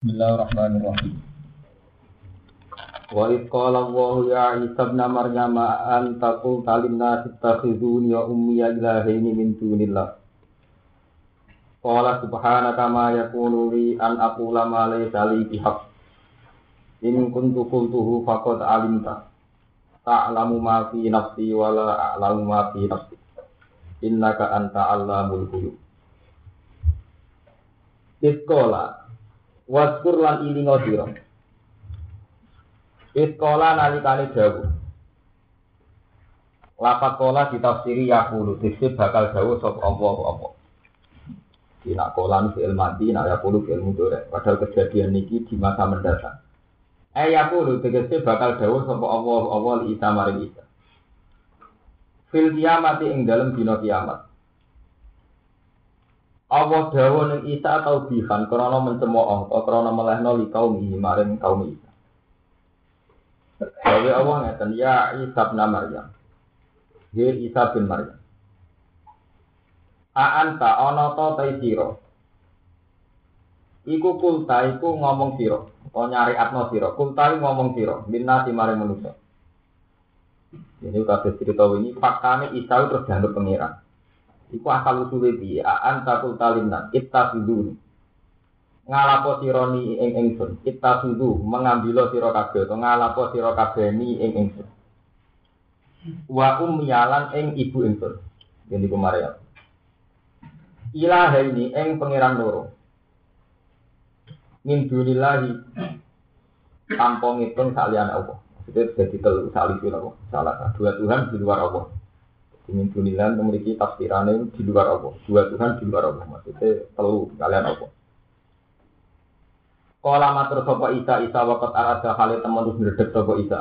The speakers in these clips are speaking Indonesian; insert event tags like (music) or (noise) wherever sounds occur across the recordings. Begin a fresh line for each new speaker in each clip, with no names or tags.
Bismillahirrahmanirrahim. Wa qala Allah ya Isa ibn Maryam anta qulta lin-nasi ittakhizuni wa ummi ilahaini min dunillah. Qala subhanaka ma yakunu li an aqula ma laysa li bihaq. In kuntu qultuhu faqad alimta. Ta'lamu ma fi nafsi wa la a'lamu ma fi nafsi. Innaka anta allamul ghuyub. Iskola Waskur lan ilinga sira. Iskola nalikane dawuh. Lafat kola ditafsiri yaqulu, dise bakal dawuh sapa Allah apa. Dina kolan fi'il mati, nak yaqulu fi'il mudhari. Padahal kejadian niki di masa mendatang. Eh yaqulu tegese bakal dawuh sapa Allah Allah Isa maring Isa. Fil kiamati ing dalem dina kiamat. Allah dawa ning Isa atau bihan krana mencemooh atau krana melehno li kaum iki maring kaum Isa. Dawe Allah ngeten ya Isa bin Maryam. Ye Isa bin Maryam. A anta ana ta ta. Iku kulta iku ngomong sira, utawa nyari atno sira. Kulta ngomong sira, minna di maring manusa. Ini kabeh cerita ini faktane Isa terus dianggap pangeran. Iku asal usule piye? Aan takul talimna ittasidu. Ngalapo sira ni ing ingsun. Ittasidu mengambil sira kabeh to ngalapo sira kabeh ni ing ingsun. Wa ummiyalan ing ibu ingsun. Ini kemarin. Ilah ini ing pangeran loro. Min dunillahi tanpa ngitung saliyane Allah. Maksudnya jadi telu salih Allah. Salah dua Tuhan di luar Allah. Min dunilan memiliki tafsirannya di luar Allah. Dua Tuhan di luar Allah. Maksudnya telu kalian Allah. Kala matur sapa Isa Isa wakat arada kali teman terus ndredeg sapa Isa.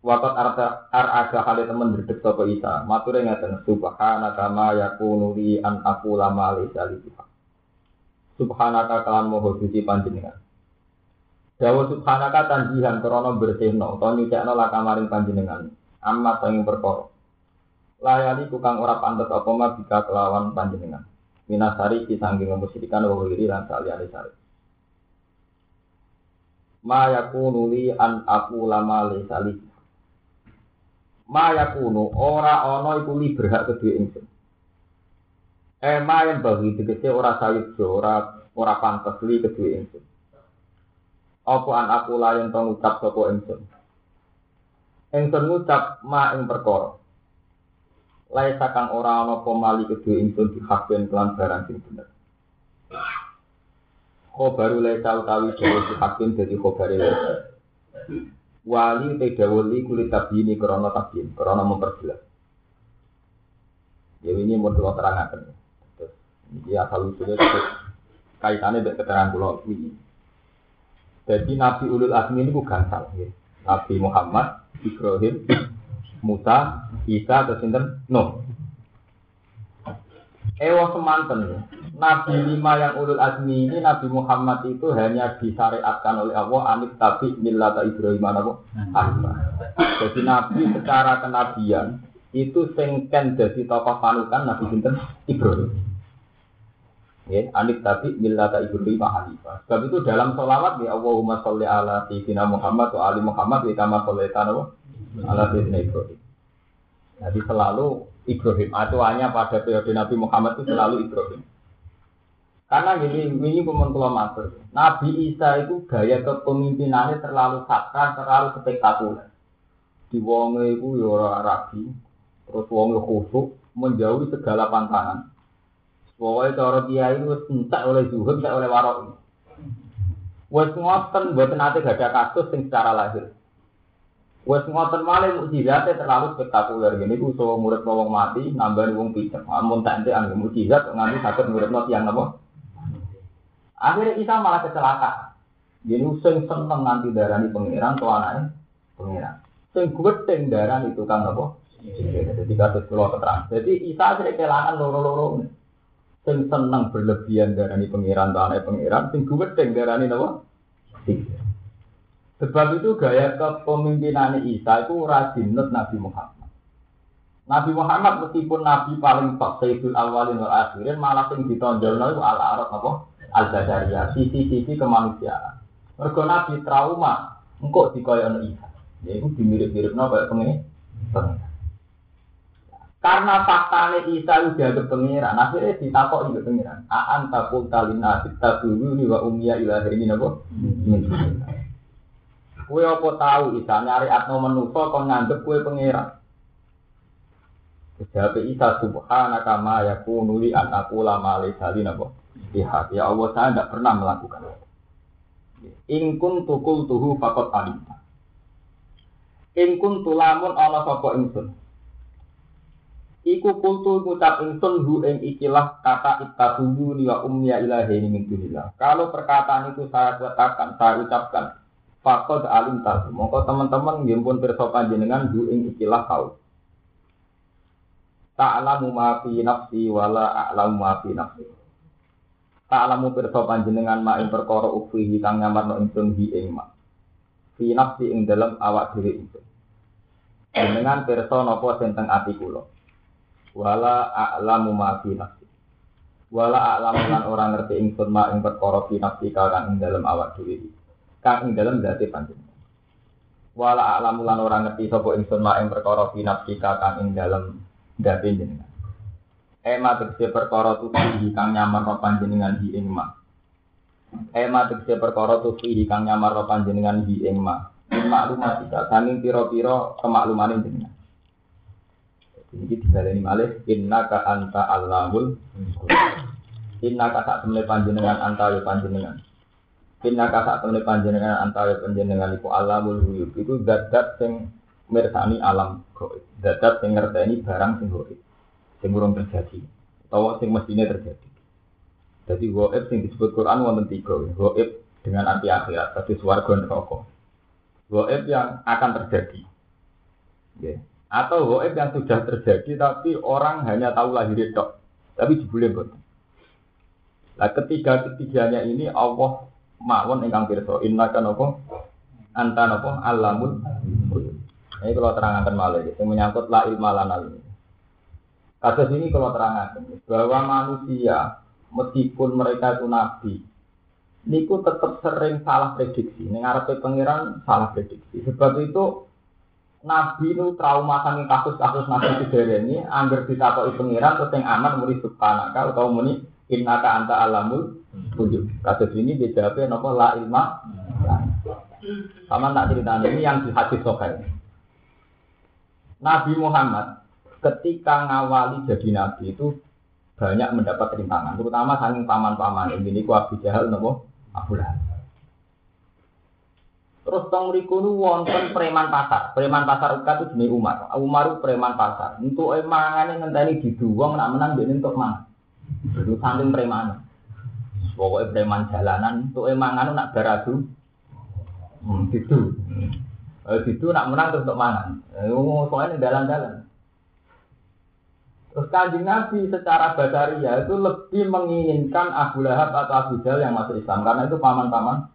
Wakat arada arada kali teman ndredeg sapa Isa. Mature ngaten subhanaka ma yakunu li an aqula ma laysa li Subhanaka kalan moho suci panjenengan. Dawa subhanaka tanjihan krana bersihno utawa nyucikno lakamaring panjenengan. Amma sanging perkara layani tukang ora pantes apa mah bisa kelawan panjenengan. Minasari disangking musyrikan wa wiri lan saliyane sari. Ma yakunu li an aku lama li sali. Ma yakunu ora ana iku li berhak kedue ingsun. Eh ma yang bagi tegese ora sayup ora ora pantes li kedue ingsun. Apa an aku layan tong ucap sapa ingsun. Ingsun ngucap ma ing perkara laisa kang ora ana apa mali kedue ingsun dihakken kelan barang sing bener. Khobaru laisa utawi dawa dihakken dadi khobare laisa. Wali te dawuli kulit tabini krana tabin, krana memperjelas. Ya ini mau kula terangaken. Terus iki asal usule kaitannya dengan keterangan kula ini. Jadi Nabi Ulul Azmi ini gansal, ya. Nabi Muhammad, Ibrahim, Musa, Isa, atau sinten Nuh. Ewa semanten, Nabi lima yang ulul azmi ini Nabi Muhammad itu hanya disyariatkan oleh Allah anif tapi millata Ibrahim apa? Jadi Nabi secara kenabian itu sengken jadi tokoh panutan Nabi Sinten Ibrahim. Ya, anif tapi millata Ibrahim Hanifah. Sebab itu dalam sholawat ya Allahumma sholli ala sayyidina Muhammad wa ali Muhammad wa kama shollaita ala sayyidina Ibrahim. Jadi selalu Ibrahim. Atuannya pada periode Nabi Muhammad itu selalu Ibrahim. Karena ini ini pementulah matur. Nabi Isa itu gaya kepemimpinannya terlalu sakral, terlalu spektakuler. Di wonge itu ya ora rabi, terus wonge khusuk, menjauhi segala pantangan. Pokoknya cara dia itu entek oleh zuhud, entek oleh warok. Wes ngoten buat nanti gak ada kasus yang secara lahir. Wes ngoten malih mukjizate terlalu spektakuler gini ku so murid wong mati nambah wong picek. Amun tak ente anggo mukjizat nganti saged muridno tiyang napa? Akhirnya Isa malah kecelakaan. Jadi sing seneng nganti darani pangeran to anake pangeran. Sing gweteng darani tukang apa? Jadi kasus kula keterangan. Jadi Isa akhirnya kelangan loro-loro. Sing seneng berlebihan darani pangeran to anake pangeran, sing gweteng darani napa? Sebab itu gaya kepemimpinan Isa itu radinut Nabi Muhammad. Nabi Muhammad meskipun Nabi paling top Sayyidul Awalin wal Akhirin malah sing ditonjolno itu ala arab apa? al-basyariyah, sisi-sisi kemanusiaan. Mergo Nabi trauma, engkau dikoyo Isa. Ya itu dimirip-miripno kayak pengen. Karena faktanya Isa itu dianggap pengiran, akhirnya ditakok juga pengiran. Aan takul talina kita dulu wa umia ilahi ini nabo. Kue apa tahu Isa nyari atno menuso kon nganggep kue pengiran. Jawab Isa subhanaka ma yakunu li an aku lama li sali nabo. Lihat ya Allah saya tidak pernah melakukan itu. Tukul tuhu fakot alim. Ingkun tulamun ana sapa ingsun. Iku kultu ngucap ingsun hu ing ikilah kata ittahuhu ni wa umya ilahi min dunillah. Kalau perkataan itu saya katakan, saya ucapkan, fakod alim tahu. Mongko teman-teman nggih pun pirsa panjenengan hu ing ikilah kau. Ta'lamu ma fi nafsi wala a'lamu ma nafsi. Ta'lamu pirsa panjenengan ma ing perkara ukhihi kang nyamarno ingsun ing ma. Fi nafsi ing dalam awak dhewe ingsun. Jenengan pirsa napa sing teng ati kula. Wala a'lamu ma nafsi. Wala a'lamu lan ora ngerti ingsun ma ing perkara fi nafsi kang ing dalam awak dhewe. Kang ing dalam zati panjenengan. Wala a'lamu lan ora ngerti sapa ingsun ma ing perkara fi nafsi kang ing dalam zati jenengan. Ema tegese perkara tufi kang nyamar ro panjenengan hi ing ma. Ema tegese perkara tufi kang nyamar ro panjenengan hi ing ma. Maklumat kita, saking piro-piro kemakluman jenengan. Ini malih inna ka anta allamul Inna ka sak temne panjenengan anta ya panjenengan. Inna ka sak temne panjenengan anta ya panjenengan iku alamul ghuyub. Iku zat-zat sing mirsani alam gaib. Zat-zat sing ngerteni barang sing gaib. Sing urung terjadi utawa sing mestine terjadi. Jadi gaib sing disebut Quran wonten tiga. Gaib dengan arti akhirat, tadi swarga neraka. Gaib yang akan terjadi. Yeah atau goib yang sudah terjadi tapi orang hanya tahu lahir dok tapi jebule boten Nah ketiga ketiganya ini Allah mawon ingkang pirsa. Inna kan apa anta apa alamul ini kalau terangkan malah itu menyangkut la ilma lana ini. Kasus ini kalau terangkan bahwa manusia meskipun mereka itu nabi niku tetap sering salah prediksi. Nengarepe pangeran salah prediksi. Sebab itu Nabi itu trauma saking kasus-kasus nabi ini, angger ditakoki pengiran terus yang aman muni subhanaka atau muni innaka anta alamul wujud. Kasus ini dijawabnya nopo la ilma. Sama tak cerita ini yang di hadis sokai. Nabi Muhammad ketika ngawali jadi nabi itu banyak mendapat rintangan, terutama saking paman-paman ini ku Abu Jahal nopo Abu. Terus tong mriku nu wonten preman pasar. Preman pasar uka itu jenis Umar. Umar itu preman pasar. Untuk emangane ngenteni diduwong nak menang dia untuk mangan. Itu saking preman. Pokoknya preman jalanan untuk emangan nak beradu. Hmm, gitu. Eh, gitu nak menang terus untuk mangan. Eh, soalnya dalan-dalan. Terus kanjeng Nabi secara basaria itu lebih menginginkan Abu Lahab atau Abu Jahal yang masuk Islam karena itu paman-paman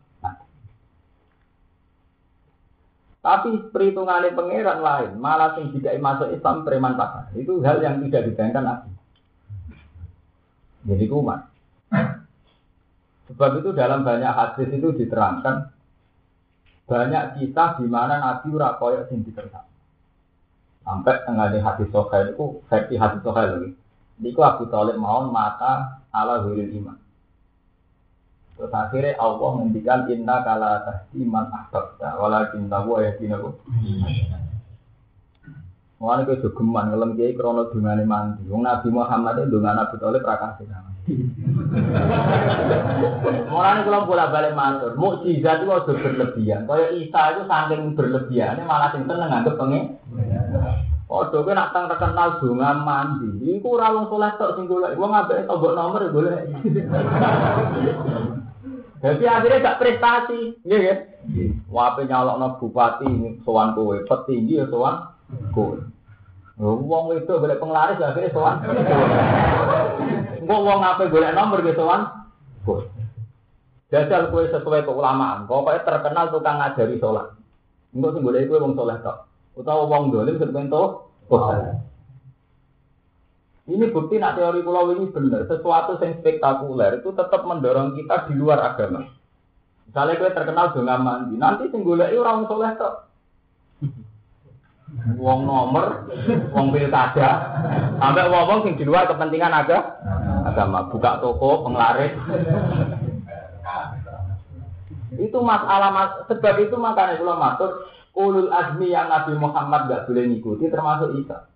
Tapi perhitungannya pangeran lain, malah sing tidak masuk Islam preman pasar. Itu hal yang tidak dibayangkan Nabi. Jadi kumat. Sebab itu dalam banyak hadis itu diterangkan banyak kisah di mana Nabi ora koyo sing diterang. Sampai tengah di hadis sohail itu versi hadis sohail lagi. Niku Abu Talib mau mata ala huril iman. Terus akhirnya Allah menghentikan inna kala tahdi man ahbabta walakin tahu ayatina ku. Mulane kowe jogeman ngelem kiai krana dungane mandi. Nabi Muhammad itu dungan Nabi Thalib ra kasih. Mulane kula bolak-balik matur, mukjizat itu aja berlebihan. Kaya Isa itu saking berlebihannya malah sing seneng nganggep pengen. Padha kowe nak tang terkenal donga mandi. Iku ora wong saleh tok sing golek. Wong ambek tombok nomor golek. Jadi akhirnya gak prestasi, iya ya. Wape nyalok no bupati sowan kowe, petinggi ya sowan kowe. Wong itu boleh penglaris akhirnya sowan. Engko wong apa boleh nomor gitu sowan. Jajal kowe sesuai keulamaan, pokoknya terkenal tukang ngajari sholat. Engko sing golek kowe wong soleh tok. Utawa wong dolim sing pengen to Ini bukti nak teori pulau ini benar. Sesuatu yang spektakuler itu tetap mendorong kita di luar agama. Misalnya gue terkenal dengan mandi, nanti singgulnya orang soleh kok. Wong nomor, wong pilkada, sampai wong wong sing di luar kepentingan aga, agama, buka toko, penglaris. itu masalah mas, sebab itu makanya kalau masuk ulul azmi yang Nabi Muhammad gak boleh ngikuti termasuk Isa.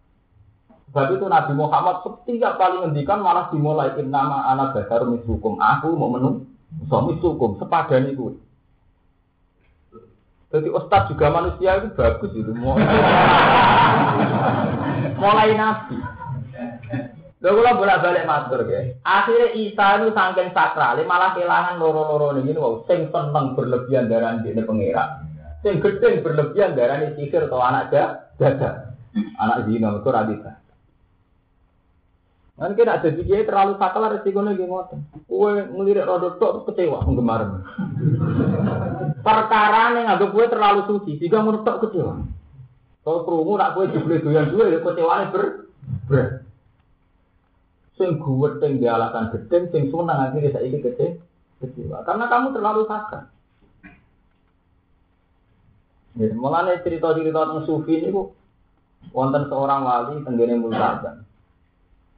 Sebab itu Nabi Muhammad setiap kali ngendikan malah dimulai nama anak dasar mislukum. Aku mau menu suami sukum sepadan itu. Jadi ustaz juga manusia itu bagus itu. (laughs) Mulai nabi. Lha kula bolak-balik matur ya. Akhirnya Isa itu saking sakral, malah kehilangan loro-loro ini wow, sing seneng berlebihan darah di pengira. Sing gedeng berlebihan darah sihir atau anak jaga. Anak zina itu radita. Kan kira ada kiai terlalu sakral resikonya gimana? Kue ngelirik rodok tok kecewa penggemar. Perkara nih nggak kue terlalu suci, jika menurut tok kecewa. Kalau kerungu nak kue dibeli doyan dua, ya kecewa ber ber. Sing gue teng di alasan gedeng, sing senang akhirnya saya ikut kece kecewa. Karena kamu terlalu sakral. Ya, mulanya cerita-cerita tentang sufi ini bu, wonten seorang wali tenggene multajan.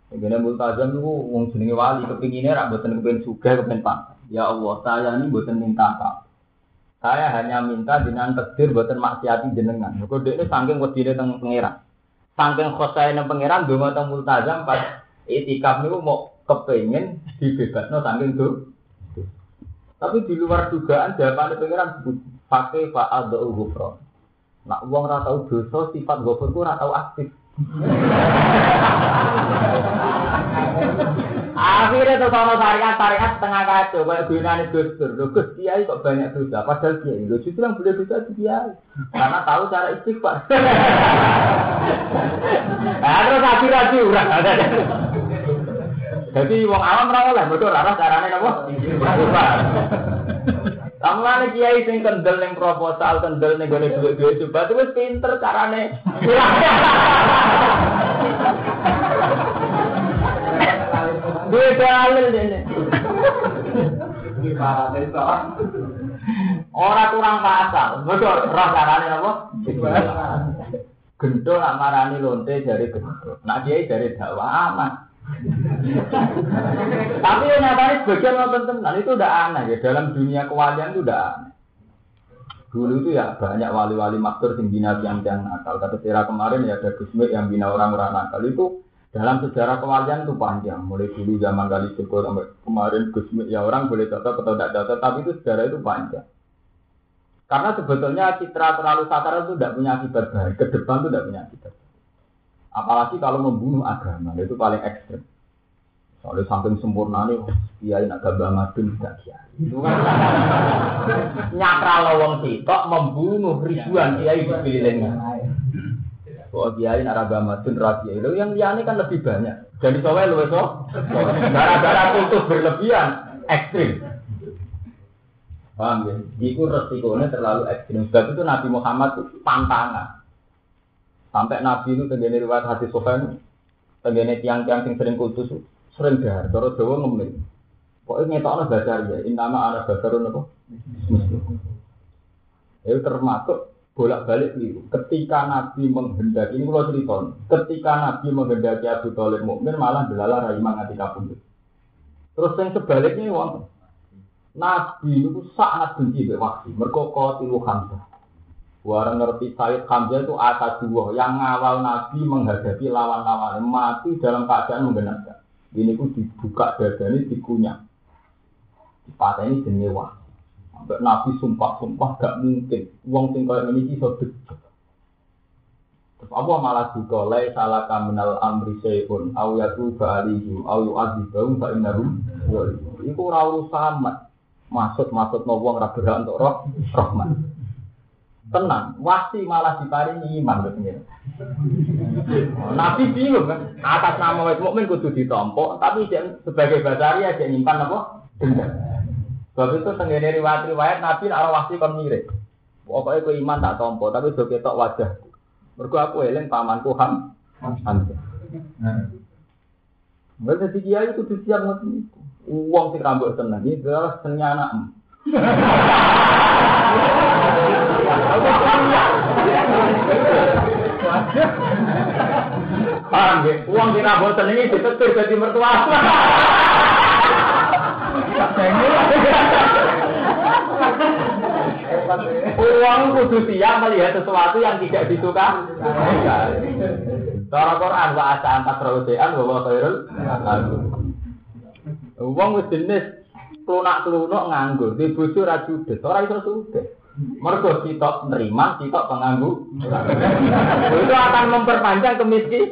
Begini multazam itu wong jenenge wali kepinginnya rak boten kepingin suga kepingin pak. Ya Allah, saya ini boten minta apa. Saya hanya minta dengan takdir boten maksiati jenengan. Mergo dekne saking wedine teng pangeran. Saking khosaine pangeran donga teng multazam pas itikaf niku mau kepengin dibebasno saking tuh. Tapi di luar dugaan jawaban pangeran pakai Pak Aldo Gufron. Nak uang ora tau dosa sifat gofur ku tau aktif. Akhirnya tuh kalau syariat syariat setengah kacau kayak gunanya Gus Dur. Gus Kiai kok banyak dosa. Padahal Kiai lo justru yang boleh dosa itu Kiai. Karena tahu cara istighfar. (laughs) Nah, terus akhir akhir Jadi wong awam ora oleh betul ora carane napa? Istighfar. Kamane kiai sing kendel ning proposal, kendel ning gone duit-duit coba itu wis pinter carane. (laughs) Duit dalil dene. Ora kurang pasal, betul roh carane apa? Gendol nak marani lonte dari gendol. Nak kiai dari dakwah aman. Tapi yang nyatanya sebagian tenan itu udah aneh ya dalam dunia kewalian itu udah aneh. Dulu itu ya banyak wali-wali maktur yang bina tiang-tiang nakal. Kata Tira kemarin ya ada Gusmi yang bina orang-orang nakal itu dalam sejarah kewalian itu panjang. Mulai dulu zaman kali sampai kemarin Gusmi ya orang boleh cocok atau tidak cocok, tapi itu sejarah itu panjang. Karena sebetulnya citra terlalu sakar itu tidak punya akibat baik. Ke depan itu tidak punya akibat. Apalagi kalau membunuh agama, itu paling ekstrim. Soalnya saking sempurna nih, kiai nak gabah madun tidak kiai. Itu kan nyakra lawang sitok membunuh ribuan kiai di sekelilingnya. Kok kiai gabah madun rakyat itu yang liane kan lebih banyak. Jadi soalnya lu itu, gara-gara kultus berlebihan ekstrim. Paham ya? Iku resikonya terlalu ekstrim. Sebab itu Nabi Muhammad itu pantangan. Sampai Nabi itu tenggene riwayat hadis Sofyan, tenggene tiang-tiang yang sering kudus sering dahar, terus Jawa ngemin. Pokoknya ngetokno dasar ya, inama anak dasarun apa? Itu termasuk bolak-balik itu. Ketika Nabi menghendaki, ini kalau cerita, ketika Nabi menghendaki Abu Talib mukmin malah delala rai mangati kabundut. Terus yang sebaliknya wong Nabi itu sangat benci dengan wahsi. Mereka tilu hamzah. Warang ngerti Said Hamzah itu asa dua yang ngawal Nabi menghadapi lawan-lawan mati dalam keadaan menggenapkan. Ini pun dibuka dada ini dikunyah. Patah ini jenyewa. Nabi sumpah-sumpah gak mungkin. Uang tinggal ini bisa betul. Terus apa malah juga lay salah kaminal amri syai'un au yatu ba'alihi au yu'adzibahum fa'innarum Itu ora sama. Maksud-maksud no wong ra untuk roh rahmat tenang, wasi malah diparingi iman katanya. Nabi bingung kan, atas nama wajib mukmin kudu ditompo, tapi sebagai basaria dia nyimpan apa? Dendam. Sebab itu tenggene riwayat riwayat Nabi arah wasi kon mirip. Pokoknya ku iman tak tompo, tapi do ketok wajah. Mergo aku eling pamanku Ham Hamzah. Enggak jadi kiai itu siap ngoten itu. Uang sing rambut seneng iki adalah senengnya anak. Paham ya? Uang rambut seneng iki ditetir jadi mertua. Uang kudu siap melihat sesuatu yang tidak disuka. Cara Quran wa asa antak rawsean wa khairul Uang wis jenis klunak-klunuk nganggur, di bojo ra judes, ora. Mergo sitok nerima, sitok penganggu. (laughs) Itu akan memperpanjang kemiskin.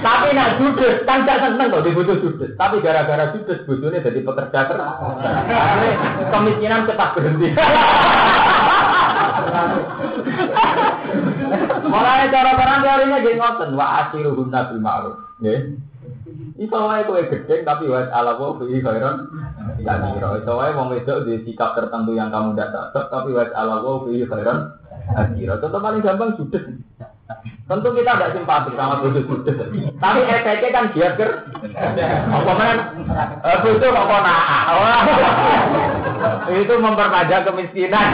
Tapi nak judes, kan gak seneng kok dibutuh judes. Tapi gara-gara judes bojone jadi pekerja keras. Kemiskinan cepat berhenti. Mulai cara perang teorinya gini wa asiru guna bil ma'ruf. Iso wae kowe gedhe tapi wa ala wa fi khairan kira. Iso wae wong wedok di sikap tertentu yang kamu tidak cocok tapi wa ala wa fi khairan. Contoh paling gampang judes. Tentu kita tidak simpati sama bodoh judes. Tapi efeknya kan dia ker. Apa men? Bodoh kok nah. Itu memperpanjang kemiskinan.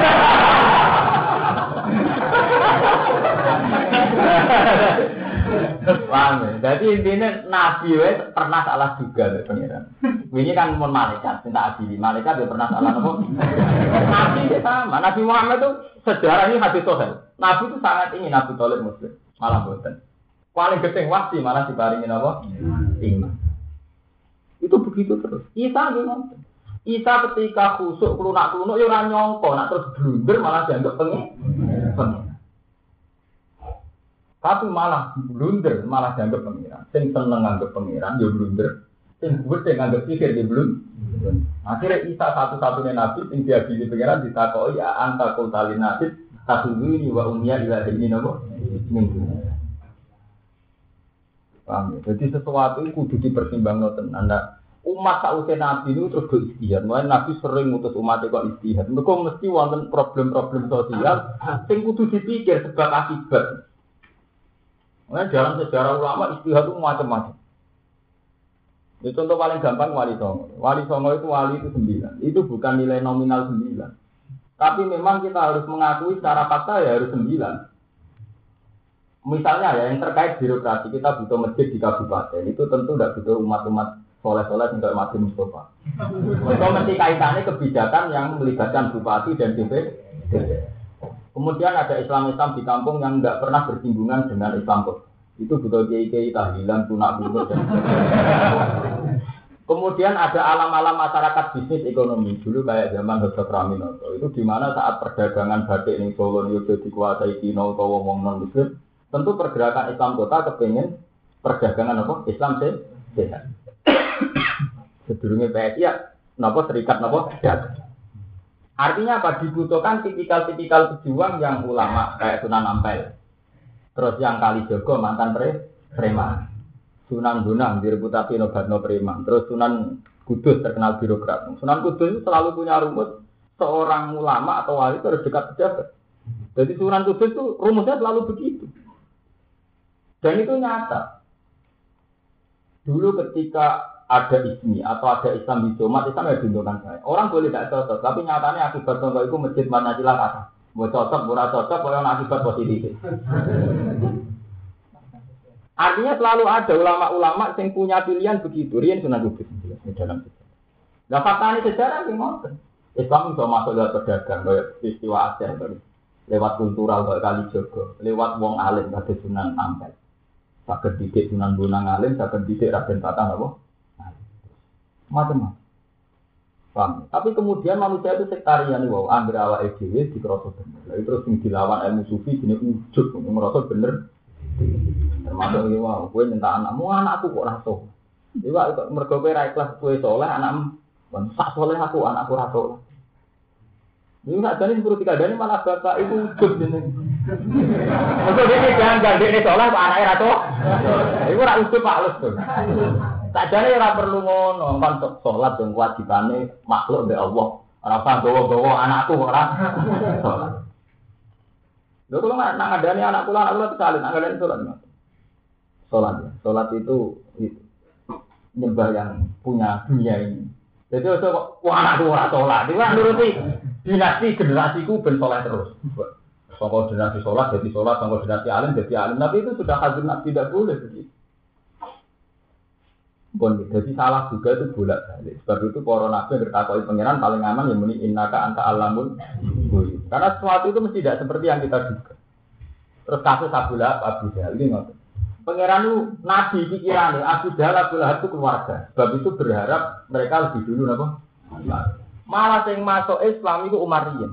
(laughs) Paham ya? Jadi intinya Nabi we pernah salah juga pengiran. Ini kan mau malaikat, minta adili. Malaikat dia pernah salah nopo. Nabi dia sama. Nabi Muhammad itu sejarahnya hadis sohel. Nabi itu sangat ingin Nabi Tolib Muslim. Malah boten. Paling gede wasi malah dibaringin apa? Iman. Itu begitu terus. Isa gimana? Isa ketika khusuk kelunak kelunak ya orang nyongko, nak terus blunder malah dianggap pengen. Tapi malah blunder, malah dianggap pengiran. Sing seneng nganggap pengiran, ya blunder. Sing gede nganggap pikir dia belum. Akhirnya Isa satu-satunya nabi sing diadili pengiran ditakoi ya anta kultali nabi ini wa umya ila ini nopo. Paham ya? Jadi sesuatu itu kudu dipertimbangkan Anda umat sausé nabi itu terus do istihad. Mulai nabi sering mutus umat kok istihad. Mereka mesti wonten problem-problem sosial sing kudu dipikir sebab akibat. Mulai dalam sejarah ulama istihad itu macam-macam. Itu contoh paling gampang wali songo. Wali songo itu wali itu sembilan. Itu bukan nilai nominal sembilan. Tapi memang kita harus mengakui secara fakta ya harus sembilan. Misalnya ya yang terkait birokrasi kita butuh masjid di kabupaten itu tentu tidak butuh umat-umat soleh-soleh untuk mati Mustafa. Itu mesti kaitannya kebijakan yang melibatkan bupati dan DPD. Kemudian ada Islam-Islam di kampung yang nggak pernah bersinggungan dengan Islam kok. Itu butuh kiai-kiai tahlilan, tunak bunga dan Kemudian ada alam-alam masyarakat bisnis ekonomi. Dulu kayak zaman Hosok Raminoto itu di mana saat perdagangan batik ini Solo itu dikuasai Cina atau wong non Muslim tentu pergerakan Islam kota kepengen perdagangan apa? Islam sehat. (coughs) Sedurungnya PSI ya, nopo serikat nopo dat. Artinya apa? Dibutuhkan tipikal-tipikal pejuang yang ulama kayak Sunan Ampel. Terus yang kali Jogo mantan pre preman. Sunan Bonang direputasi nobat no preman. Terus Sunan Kudus terkenal birokrat. Sunan Kudus selalu punya rumus seorang ulama atau wali itu harus dekat pejabat. Jadi Sunan Kudus itu rumusnya selalu begitu. Dan itu nyata. Dulu ketika ada ismi atau ada Islam di Jumat, Islam ya diuntukkan saya. Orang boleh tidak cocok, tapi nyatanya akibat contoh itu masjid mana silang kata. Mau cocok, mau cocok, kalau akibat positif. Artinya selalu ada ulama-ulama yang punya pilihan begitu. Rian sunan kudus di dalam sejarah. Nah fakta ini sejarah gimana? Islam bisa masuk lewat pedagang, lewat peristiwa Aceh, lewat kultural, lewat kali Jogo, lewat wong alim, kata Sunan Ampel. Sakit didik Sunan Bonang alim, sakit didik Raden Patah, apa? Macam-macam. Paham? Tapi kemudian manusia itu sektarian wow, awal EDW di kerosot bener. Lalu terus yang dilawan ilmu sufi jenis ujuk, merosot bener. Termasuk ini, wow, gue minta anakmu, anakku kok raso. Iya, mereka gue rai kelas gue soleh, anakmu, sak soleh aku, anakku raso. Ini nggak jadi tiga dari malah bapak itu ujuk jenis. Maksudnya (laughs) ini jangan ganti ini soleh, anaknya raso. Itu rak ujuk pak tuh. Sajane ora perlu ngono, kan salat yang kewajibane makhluk mbek Allah. Ora usah gawa-gawa anakku ora salat. (laughs) Lho nggak nang ngadani anak kula, anak kula kesalin, ngadani salat. sholat ya. Sholat itu, itu nyembah yang punya dunia ini. Jadi itu wah anak tua sholat, itu kan nuruti dinasti generasiku ben sholat terus. Songkol dinasti sholat jadi sholat, songkol dinasti alim jadi alim. Tapi itu sudah hadinat tidak boleh begitu. Bon, jadi salah juga itu bolak balik. Sebab itu para nabi bertakoi pangeran paling aman yang muni innaka anta alamun. Karena sesuatu itu mesti tidak seperti yang kita duga. Terus kasus Abu Lahab, Abu Jahal ini. Pangeran itu nabi pikiran Abu Jahal, Abu Lahab itu keluarga. Sebab itu berharap mereka lebih dulu apa? Malah yang masuk Islam itu Umariyah.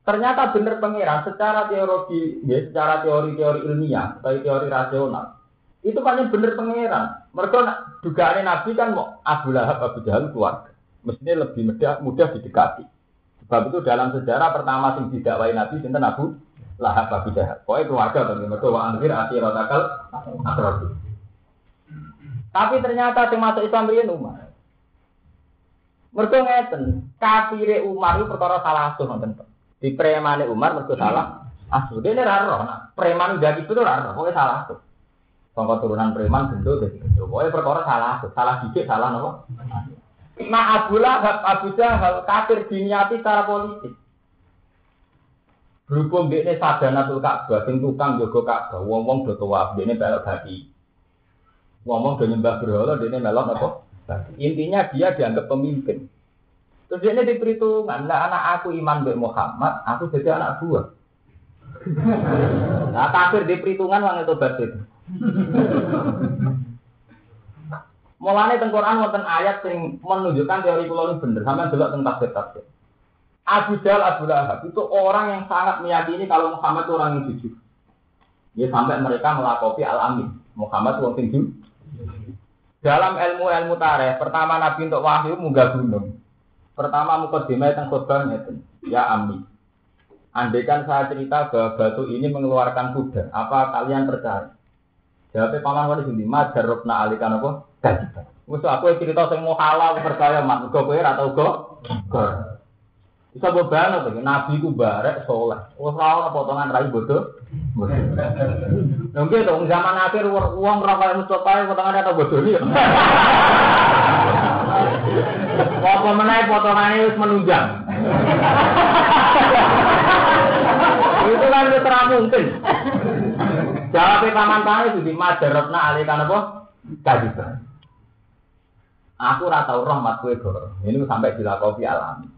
Ternyata benar pangeran secara teori, ya, secara teori-teori ilmiah, atau teori rasional, itu kan bener pangeran. Mereka dugaan Nabi kan mau Abu Lahab Abu Jahal keluarga. Mestinya lebih mudah, mudah didekati. Sebab itu dalam sejarah pertama sing didakwai Nabi sinten Abu Lahab Abu Jahal. Pokoknya keluarga bagi mereka wa anzir rotakal akrabi. Tapi ternyata yang masuk Islam riyen Umar. Mereka ngeten, kafire Umar itu perkara salah asuh nonton. Di premane Umar mereka salah asuh. Ini raro, nah, preman udah gitu raro, pokoknya salah asuh. Sangka turunan preman gendut jadi gendut. Pokoknya perkara salah, salah dikit, salah nopo. Nah Abu Lahab, Abu Jahal kafir diniati secara politik. Berhubung dia sadana tuh Ka'bah, sing tukang jogo Ka'bah, wong-wong do tawaf, dia belok bagi. Wong-wong do nyembah berhala, dia melok apa? Intinya dia dianggap pemimpin. Terus dia ini diperhitungan, nah anak aku iman be Muhammad, aku jadi anak buah. (laughs) nah kafir di perhitungan wong itu batin. (laughs) Mulane teng Quran wonten ayat sing menunjukkan teori kula ini bener, sampean delok teng tafsir tafsir. Abu Abu Lahab itu orang yang sangat meyakini kalau Muhammad itu orang yang jujur. Ya sampai mereka melakopi al-amin. Muhammad itu orang jujur. Dalam ilmu-ilmu tarikh, pertama Nabi untuk wahyu munggah gunung. Pertama mukadimah tentang khutbah ya Ami. Andaikan saya cerita bahwa batu ini mengeluarkan kuda, apa kalian percaya? Jawabnya paman wali sini, mas jarobna alikan apa? Kajiban. Musuh aku cerita sing mau halal percaya mak, gue kowe atau gue? Bisa beban apa? Nabi ku barek soleh. Wah ora potongan rai bodoh. Mungkin dong zaman akhir uang berapa yang Mustafa potongan atau bodoh nih. Apa menaik potongannya harus menunjang. Itu kan terang mungkin. Jawab paman paman itu di alih kan apa? Kajiban. Aku rata rahmat kue gor. Ini sampai dilakopi alami.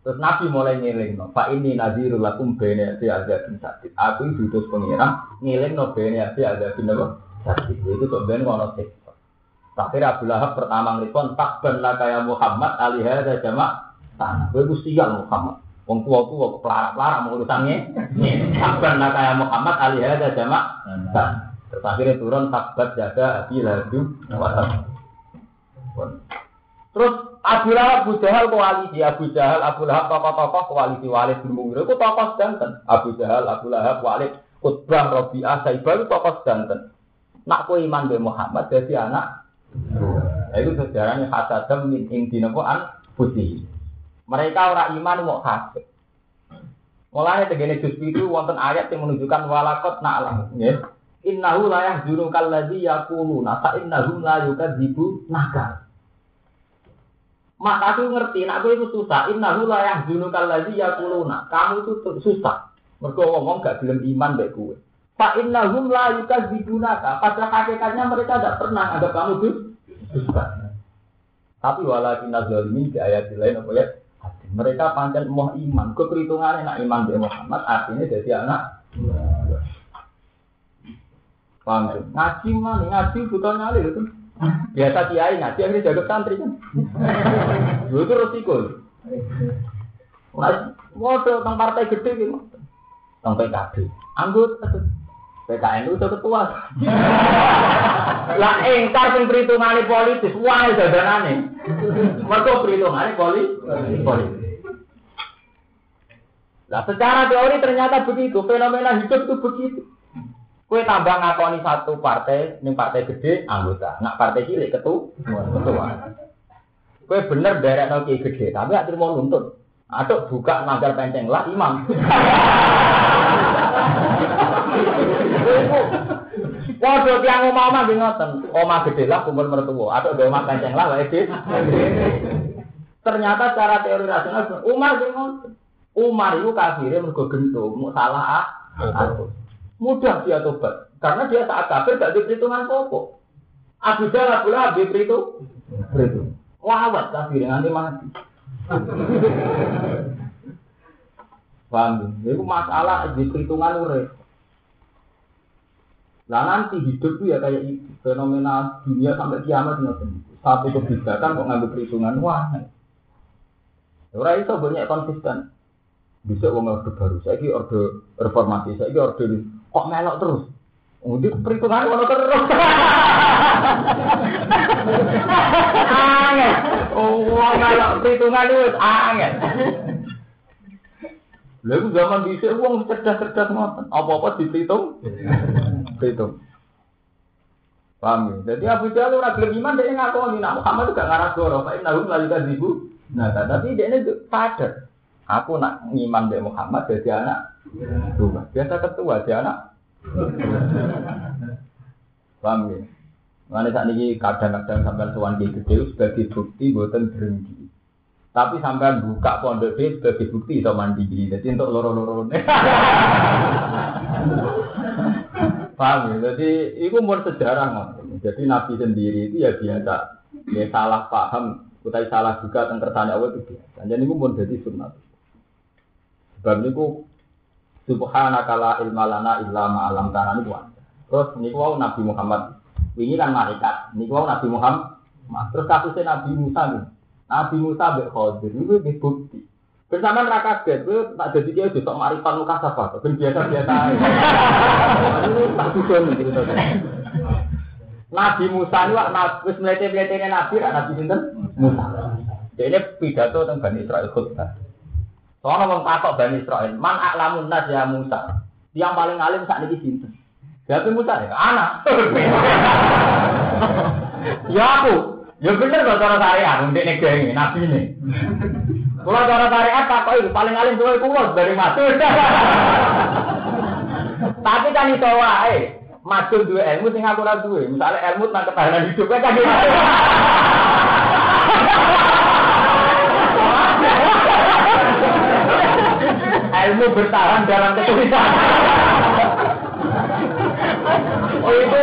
Terus Nabi mulai ngiling no. Pak ini nadirul lakum bene si ada bin sakit. Aku diutus pengira ngiling no bene si ada bin apa? Sakit. Itu tuh ben ngono sih. Tapi Abu Lahab pertama ngelipon tak benar kayak Muhammad alihada jamak tanah. Gue sial Muhammad. Wong tua tua pelarak-pelarak mau urusannya. Sabar nak kayak Muhammad alih ada jamak. Terus akhirnya turun sabar jaga abi laju Terus Abu Lahab, Abu Jahal koalisi, Abu Jahal, Abu Lahab tokoh-tokoh koalisi Walid bin Mughirah itu tokoh sedanten. Abu Jahal, Abu Lahab, Walid, Utbah, Robi'ah, Saibah itu tokoh sedanten. Nak ku iman be Muhammad jadi anak. Nah, itu sejarahnya hasadam min indinakuan putih. Mereka orang iman mau kafir. Mulanya tegene juz itu wonten ayat yang menunjukkan walakot na'lam. Ya. Innahu la yahzunu kalladzi yaquluna fa innahum la yukadzibu nakal. Mak aku ngerti, nak kowe susah. Innahu la yahzunu kalladzi yaquluna. Kamu itu susah. Mergo ngomong gak gelem iman baik kowe. Fa innahum la yukadzibunaka. Pada hakikatnya mereka tidak pernah ada kamu tuh susah. Tapi walakin zalimin di ayat lain apa ya? Mereka pancen mau iman. Keperhitungannya nak iman di Muhammad artinya jadi anak. Tuh? Ngaji mana? Ngaji bukan nyali itu. Biasa kiai ngaji akhirnya jaga santri kan. Itu resiko. Waduh, tentang partai gede gitu. Tentang PKB. Anggota PKN itu ketua. Lah engkar sing perhitungane politis, wae dadanane. Mergo perhitungane politis. Nah, secara teori ternyata begitu, fenomena hidup itu begitu. Kue tambah ngakoni satu partai, ini partai gede, anggota. Nak partai cilik, ketua. ketua. Kue bener derek noki gede, tapi akhirnya mau nuntut. Atau buka magar penceng lah, imam. Waduh tiang omah-omah nggih ngoten. Omah gede lah kumpul mertua, atau do omah kenceng lah wae Ternyata secara teori rasional Umar ngoten. Umar itu kafirnya mergo gento, mau salah ah. Mudah dia tobat. Karena dia saat kafir gak diperhitungan pokok. Abu Jalal pula Habib itu berhitung. Wawat kafir nanti mati. Paham ya? Itu masalah di perhitungan urip. Nah nanti hidup itu ya kayak itu. Fenomena dunia sampai kiamat ngoten. Satu kebijakan kok ngambil perhitungan wah. Orang itu banyak konsisten. Bisa wong orde baru, saya orde reformasi, saya orde kok melok terus. Udah perhitungan ngono terus. Angin. Oh, melok perhitungan itu angin. Lalu zaman bisa uang cerdas-cerdas ngoten. Apa-apa dihitung. Dihitung. Paham ya? Jadi Abu Jahal ora gelem iman dia ngakoni nak Muhammad juga ngarah goro, Pak Inna lagi kan ibu. Nah, tapi dia ini sadar. Aku nak ngiman dari Muhammad jadi anak tua. Biasa ketua dia anak. Paham ya? Mana saat ini kadang-kadang sampai tuan gede sebagai bukti buatan berhenti. Tapi sampai buka pondok D sebagai bukti iso mandi. Jadi untuk loro-loro. Paham ya? Jadi itu mau sejarah Jadi Nabi sendiri itu ya biasa. Ya salah paham, utai salah juga tentang kersane Allah itu biasa. Jadi itu mau jadi sunnah. Sebab itu subhanaka la ilma lana illa ma alam tanah itu Terus ini wow Nabi Muhammad. Ini kan malaikat. Ini wow Nabi Muhammad. Terus kasusnya Nabi Musa nih. Nabi Musa bin Khadir itu di bukti. Bersama neraka kaget, itu tak jadi dia juga marifat muka apa, ben biasa biasa. Itu tak juga nih Nabi Musa ini wak nabi melete melete nabi, nabi sinten Musa. Jadi pidato tentang Bani Israel khutbah. Soalnya orang takut Bani Israel, man aklamun nas ya Musa. Yang paling alim saat ini sinten. Jadi Musa ya anak. (laughs) ya aku, Ya bener kok cara syariat, untuk nek gengi, nabi ini. Kalau cara syariat apa itu paling alim tuh kulo dari masuk. Tapi kan itu wae. Masuk dua ilmu sing aku ora duwe. Misale ilmu tentang ketahanan hidup kan. (laughs) ilmu bertahan dalam kesulitan. (laughs) Oh itu,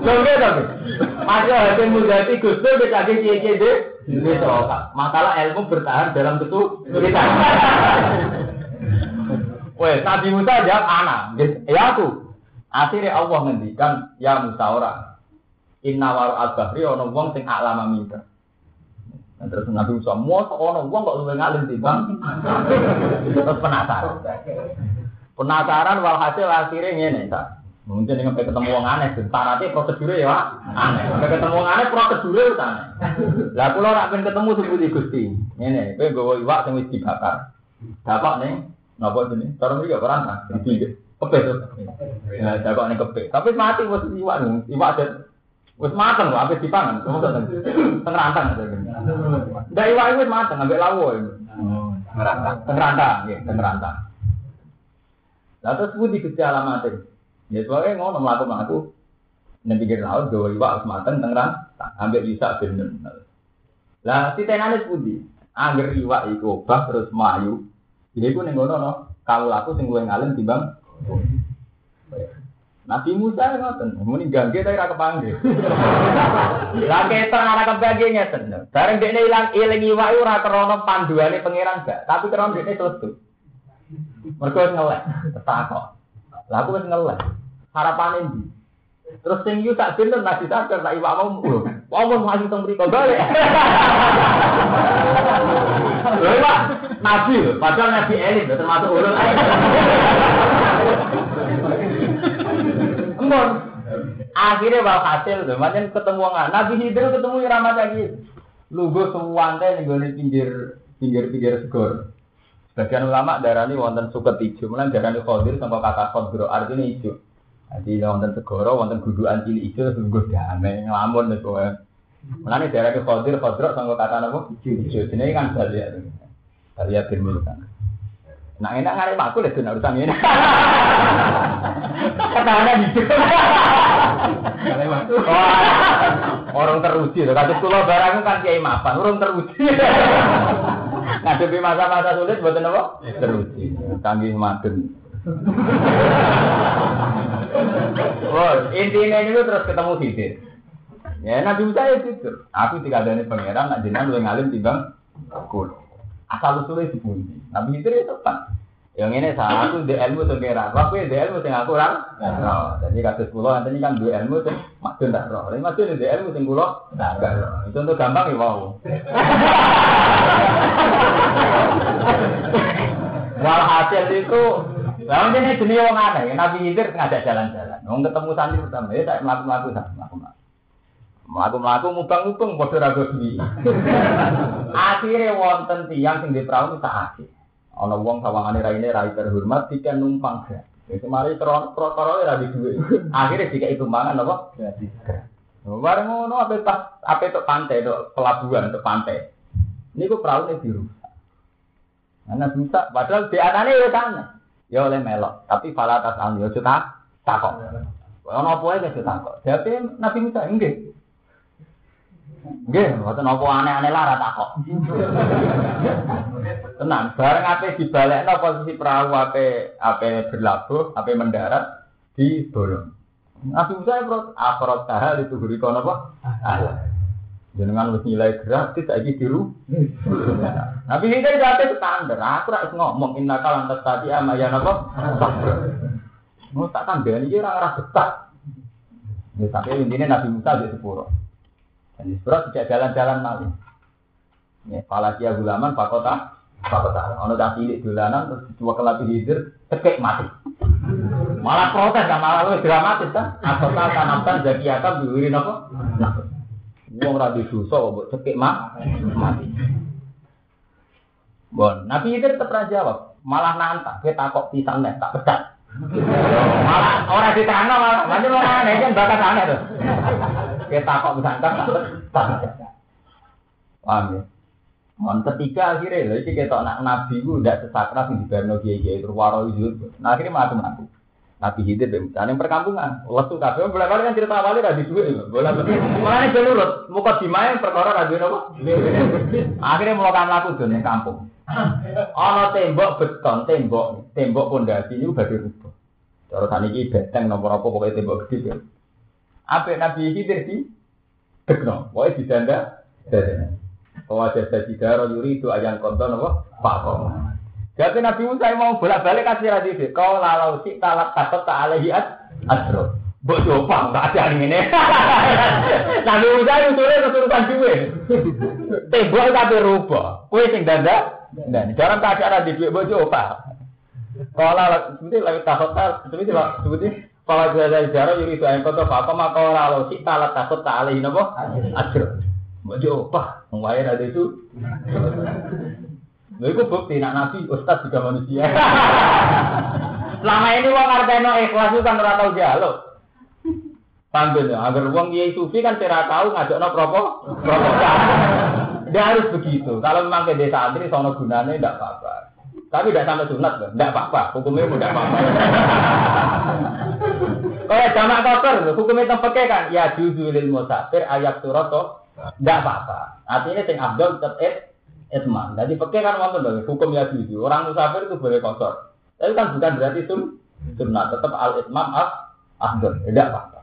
lho tapi. Ada hasil lagi cie cie deh. Ini Masalah ilmu bertahan dalam kita. (laughs) Wes Nabi Musa jawab anak. Ya aku. Akhirnya Allah ngendikan ya Musa orang. Inna waru al-bahri ono wong sing aklama minta. Nah, terus Nabi Musa, mau ono wong kok luwih ngalim timbang. Terus penasaran. Penasaran walhasil akhirnya ngene, tak. Mungkin dengan ketemu wong aneh, syaratnya prosedurnya ya aneh. Sampai ketemu wong aneh prosedurnya itu aneh. Lah kalau pengen ketemu seperti gusti, ini, kowe gue iwak sing wis dibakar. Dapat nih, napa ini? Taruh juga lah, jadi kepe tuh. Ya, dapat nih kepe. Tapi mati wis iwak nih, iwak ada Wis mateng kok, habis dipangan. Kamu tak teng rantang ada gini. Ndak iwak wis mateng, ambek lawo. Teng rantang. Teng rantang, nggih, teng rantang. Lah terus budi gusti alamatnya. Ya soalnya ngono melaku melaku dan pikir laut dua iwak harus mateng tengeran ambil bisa bener. Lah si tenanis pudi angger iwak iku obah terus mayu. Ini pun yang ngono no. Kalau laku sing gue ngalim timbang. Nabi Musa ngoten, muni gangge tapi ra kepanggil. (laughs) Lah keton ora kepanggil ngeten. Bareng dekne ilang eling iwak ora krana panduane pangeran gak, tapi krana dekne selesai. Mergo ngelek, takok. Lah aku wis ngelek harapan ini. Terus sing yu tak bener nasi sadar tak iwak mau. Wong mau maju teng mriko balik. (laughs) Lho Pak, nabi padahal nabi elit termasuk ulul. (laughs) Embon. Akhirnya wal tuh, macam ketemu nggak? Nabi Hidir ketemu Ramat lagi. Lugu semuanya nih gue pinggir pinggir pinggir segor. Sebagian ulama darani wonten suket hijau, mulai darani khodir sampai kata khodir artinya hijau. Jadi wonten segoro, wonten gudukan cilik ijo sungguh damai ngelamun nih. Mulane daerah ke Qadir, Qadir sanggo kata napa? Ijo. Jenenge kan Balia. Balia bin kan. Nah enak ngarep aku lek dene urusan ini. (laughs) Katanya gitu. Orang teruji loh, kasus kulo barang kan kiai mapan, orang teruji. (laughs) Ngadepi masa-masa sulit buat apa? Teruji, canggih madun. (laughs) Oh, intinya ini terus ketemu Khidir. Ya Nabi Musa ya tidur. Aku tidak ada pangeran, nak jenengan lu ngalim timbang aku. Asal usulnya dibundi. Nabi Khidir itu tepat. Yang ini saya aku di ilmu sengkera, aku di ilmu sing aku orang. Oh, jadi kasus pulau nanti kan di ilmu sing maksud tak roh. Ini maksud di ilmu sing pulau tak roh. Itu untuk gampang ya wow. Walhasil itu Lalu ini jenis orang aneh, Nabi Khidir ngajak jalan-jalan. Wong ketemu santri pertama, ya tak melaku-melaku melaku Melaku-melaku mubang-mubang bodoh ragu duwi. Akhirnya wonten tiang sing perahu tak akhir. Ana wong sawangane raine rai terhormat tiga numpang gratis. Itu mari perkara ora di duwe. Akhirnya jika itu mangan apa? Gratis. Bareng ngono pas ape tok pantai tok pelabuhan tok pantai. Niku ini biru. Ana bisa padahal di anane ya sana. Ya oleh melok, tapi fala tas al yo tak takok. Ono apa ae wis takok. Jadi Nabi Musa nggih. Nggih, mboten apa aneh-aneh lah ra takok. Tenang, bareng ape dibalekno posisi perahu ape ape berlabuh, ape mendarat di bolong. Nabi Musa ya akrot tahal itu guri kono apa? Allah. Jenengan wis nilai gratis saiki diru. Nabi kita jate standar. Aku ora ngomong inna kalan tadi ama ya napa? Mau tak tambah ini ora ora betah. Ya tapi intinya Nabi Musa di sepuro. Dan di sepuro tidak jalan-jalan malih. Ya, pala dia gulaman pakota pakota. Ono tak cilik dolanan terus dua kelapi hidir tekek mati. Malah protes kan malah lebih dramatis kan. Atau tak tanamkan jadi akan diwirin apa? Nah, Wong ra dosa kok cekik mah mati. Bon, Nabi itu tetap jawab, malah nantang, kita takok pisang nek tak pecat. malah orang ditanya malah, nanti mau aneh kan bakat aneh tuh. Kita takok pisang tak pecat. Paham ya? Mon ketiga akhirnya, lha iki ketok nak nabi ku ndak sesakra sing dibarno kiai-kiai terwaro itu. Nah akhirnya mati mati. Nabi Hidir dan yang perkampungan. Lesu kabeh boleh balik kan cerita awalnya ra duit. Boleh balik. Mulane jalurut, muka dimain perkara ra duwe napa? Akhirnya melakukan laku dene kampung. Ana tembok beton, tembok, tembok pondasi niku badhe rubuh. Cara saniki beteng nomor apa pokoknya tembok gede. Apa Nabi Hidir di Dekno, di danda, dada. Bahwa jasa jidara yuri itu ayang konton apa? Pak Koma. Jadi Nabi Musa mau bolak-balik kasih radhi Kau lalau si talat takut tak alaihi adro. Mbok coba nggak ada yang ini. (laughs) Nabi Musa itu sudah kesurupan duwe. Tembok tapi rubah. Kue sing danda. Dan dalam keadaan di duit mbok coba. Kalau seperti lagi takut tak seperti seperti kalau ada jarak yuri itu yang kota apa maka lalau si talat takut tak alaihi nopo adro. Mbok coba. Ngwayar ada itu. Lha iku bukti nak nabi ustaz juga manusia. Selama ini wong ngarteno ikhlas itu kan ora tau jaluk. Paham ya? Agar wong kiai sufi kan tahu ngajakno propo propo. Dia harus begitu. Kalau memang ke desa santri sono gunanya tidak apa-apa. Tapi tidak sampai sunat kan? Tidak apa-apa. Hukumnya tidak apa-apa. Kalau jamak kotor, hukumnya tempat kan? Ya juzulil musafir ayat surat Tidak apa-apa. Artinya sing abdul tetap etman. Jadi pakai kan wonten lho hukum ya gitu. Orang musafir itu boleh kotor. Tapi kan bukan berarti sun sunnah tetap al etman as afdal. Tidak apa-apa.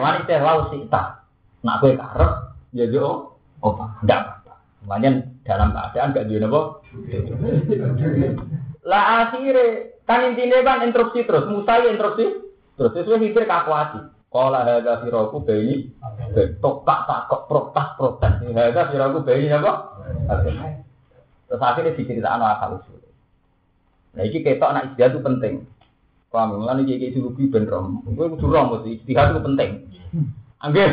Malah teh lau sita. Nak kowe karep ya jo apa? Tidak apa-apa. Makanya dalam keadaan gak dia nopo. Lah akhirnya kan intinya kan instruksi terus. Musa ya instruksi terus sesuai hibir kakuati. Kala hadza firaku bayi tok tak takok protes protes. Hadza firaku bayi apa? Terus akhirnya diceritakan asal usul. Nah ini ketok anak istiadat itu penting. Paham? Mulane iki iki surubi ben rom. Kowe kudu rom mesti istiadat itu penting. Anggih.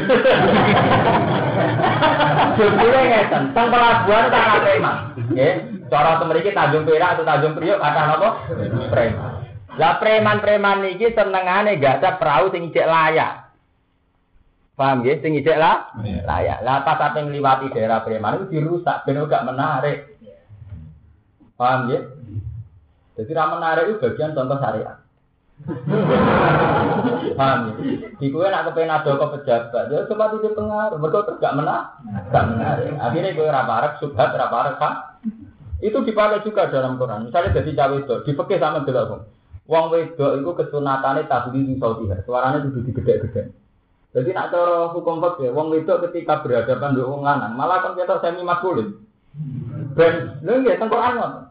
Sebetulnya ngeten, teng pelabuhan tak preman. Nggih, cara temeriki Tanjung Perak atau Tanjung Priok kata apa? Preman. Lah preman-preman iki senengane gak ada perahu sing ijek layak. Paham ya? Sing ijek lah layak. Lah pas sampe ngliwati daerah preman itu dirusak ben gak menarik. Paham ya? Jadi ra menarik itu bagian contoh syariat. (laughs) Paham ya? Di kue nak kepengen ada ke pejabat, ya coba itu pengaruh. Mereka terus gak menang, gak menarik. Akhirnya gue raparek, subhat, raparek, pak. Itu dipakai juga dalam Quran. Misalnya jadi cawe itu, dipekeh sama delok. Wong wedok itu kesunatane tahli di sautiha. Suaranya itu. Jadi nak cara hukum fikih, wong wedok ketika berhadapan dengan wong lanang, malah kan kita semi maskulin. Ben, lho nggih teng Quran ngoten.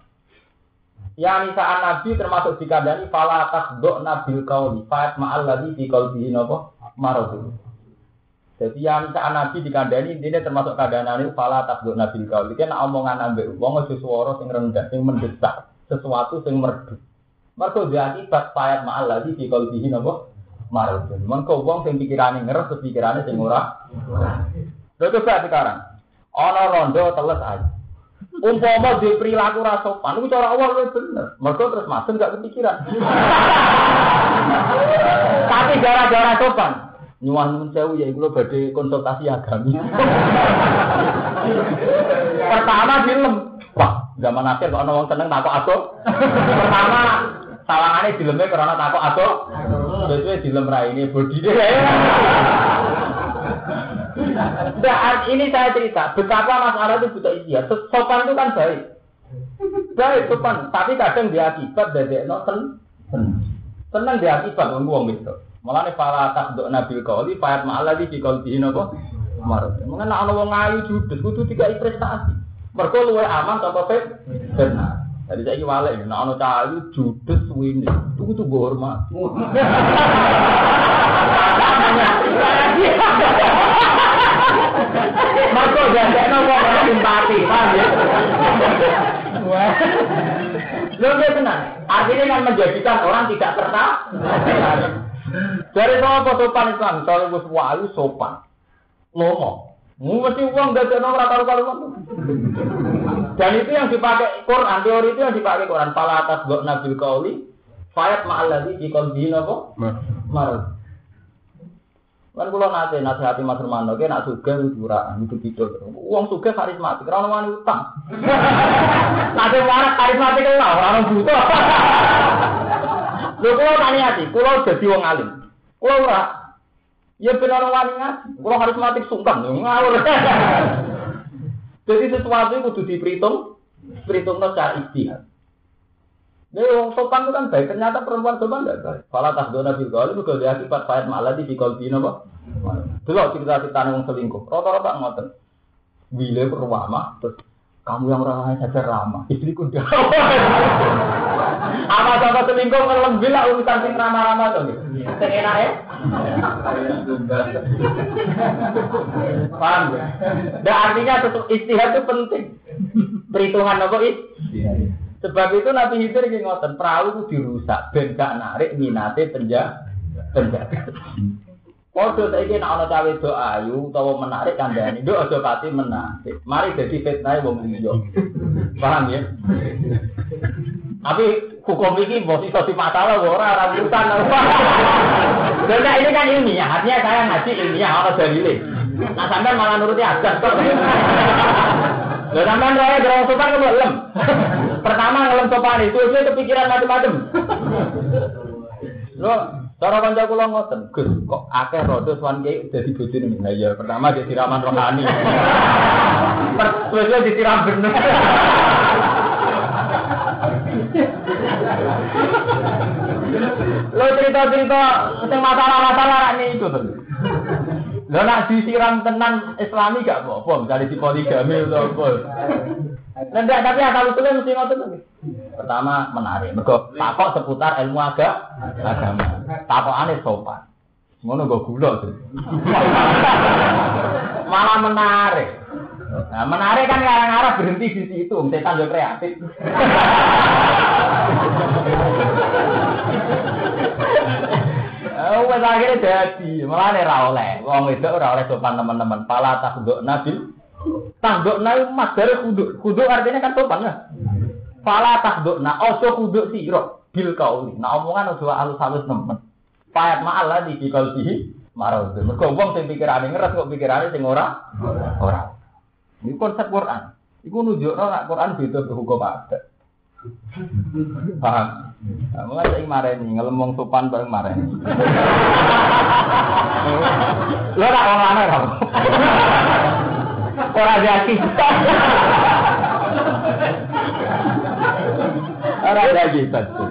Ya nisaan Nabi termasuk dikandani fala tasdok nabil kauli fa'at ma'al ladzi fi qalbihi napa maradu. Jadi yang nisaan Nabi dikandani ini termasuk kandhanane fala tasdok nabil kauli. Kan omongan ambek wong swara sing rendah sing mendesak, sesuatu sing merdu. Mergo dia akibat fa'at ma'al ladzi fi qalbihi napa maradu. Mengko wong sing pikirane ngeres pikirane sing ora. Lha coba sekarang. Ana rondo teles aja. Umpama di perilaku ra sopan, itu cara awal itu bener. Mereka terus masuk gak kepikiran. Tapi gara-gara sopan, nyuwah nyuwun sewu ya iku badhe konsultasi agami. Pertama film, wah zaman akhir kok ana wong seneng takok aku. Pertama sawangane dileme karena takok aku. Terus dilem ra ini bodine. Nah, ini saya cerita betapa masalah itu butuh istihad. Sopan itu kan baik. Baik sopan, tapi kadang dia akibat dari no sen. Senang dia akibat wong wong itu. Malah nih para tak dok nabil kauli, payat malah di kau di nopo. Marut. Mengenai anak wong ayu judes, kudu tiga prestasi. Mereka luwe aman contoh fet. Jadi saya wale, nah anak cahayu judes wini, itu kudu hormat. Mergo jajakno wong ora simpati, paham ya? Lho nggih tenan. Artinya kan menjadikan orang tidak tertarik. Dari apa sopan Islam? Kalau wis wayu sopan. Lomo. Mesti uang gak ada ora karo-karuan. Dan itu yang dipakai Quran, teori itu yang dipakai Quran. Fala atas gok nabil kauli, fayat ma'alladhi di kolbi nopo? Marut. Kan kula nate nasihati Mas Hermano, ke nak sugih duraan itu gitu. Wong sugih karismatik, ora ono wani utang. (laughs) Nate karismatik ora ono butuh. Lho kula tani ati, kula dadi wong alim. Kula ora. Ya ben ono wani ngaji. Kula karismatik sungkan, ngawur. (laughs) Jadi sesuatu itu kudu diperhitung, perhitungno secara ijtihad. Nih wong sopan itu kan baik, ternyata perempuan sopan tidak baik. Kalau tas dona bil gaul itu dia akibat payat malah di bikol dino apa? Dulu cerita cerita wong selingkuh, rata-rata ngoten. Wile perwama, terus kamu yang ramah saja ramah, istriku dah. Apa sama selingkuh ngelem bila urusan sing ramah-ramah tuh gitu. Sing enak ya? (laughs) Paham ya? Dan artinya tetap istihad itu penting. Perhitungan apa istihad? Sebab itu Nabi Hidir ngoten, perahu itu dirusak, ben gak narik minate penjaga. Penjaga. Waduh, saya ingin anak cawe do ayu, utawa menarik kandani, do aja pati menarik. Mari jadi fitnah wong liya. Paham ya? Tapi hukum ini bos itu di masalah ora rambutan apa. Dan ini kan ilmiah, artinya saya ngaji ilmiah orang dalile. Nah sampai malah nuruti adat kok. Lah sampean roe dorong sopan kok lem. Pertama ngelem sopan itu itu kepikiran macam-macam. Lo cara kanca kula ngoten, Gus, kok akeh rodo sowan ki dadi bojone. Lah ya pertama jadi raman rohani. Terus disiram bener. Lo cerita-cerita sing masalah-masalah ini itu tuh. Lo nak disiram tenan Islami gak apa-apa, misalnya di poligami atau apa. Nendak tapi asal usulnya mesti ngotot tuh. Pertama menarik, mergo takok seputar ilmu agama. Agama. Takokane sopan. Ngono gue gula tuh. Malah menarik. Nah, menarik kan ngarang-ngarang berhenti di situ, setan juga kreatif. Wes akhirnya jadi, malah nih oleh, wong itu ora oleh sopan teman-teman. Pala tak dok nabil, tak dok nabil mas dari kudu, kudu artinya kan sopan ya. Pala tak dok na, ojo kudu siro, bil kau Nah omongan ojo halus halus temen. Payat malah di kau sih, marah tuh. Mereka wong sing pikirannya ngeras kok pikirannya sing ora, ora. Ini konsep Quran. Iku nunjuk nak Quran beda hukum adat. Paham? Nah, mulai saya mareni, ngelemong sopan bareng mareni. Lo tak orang mana kamu? Orang jaki. Orang jaki betul.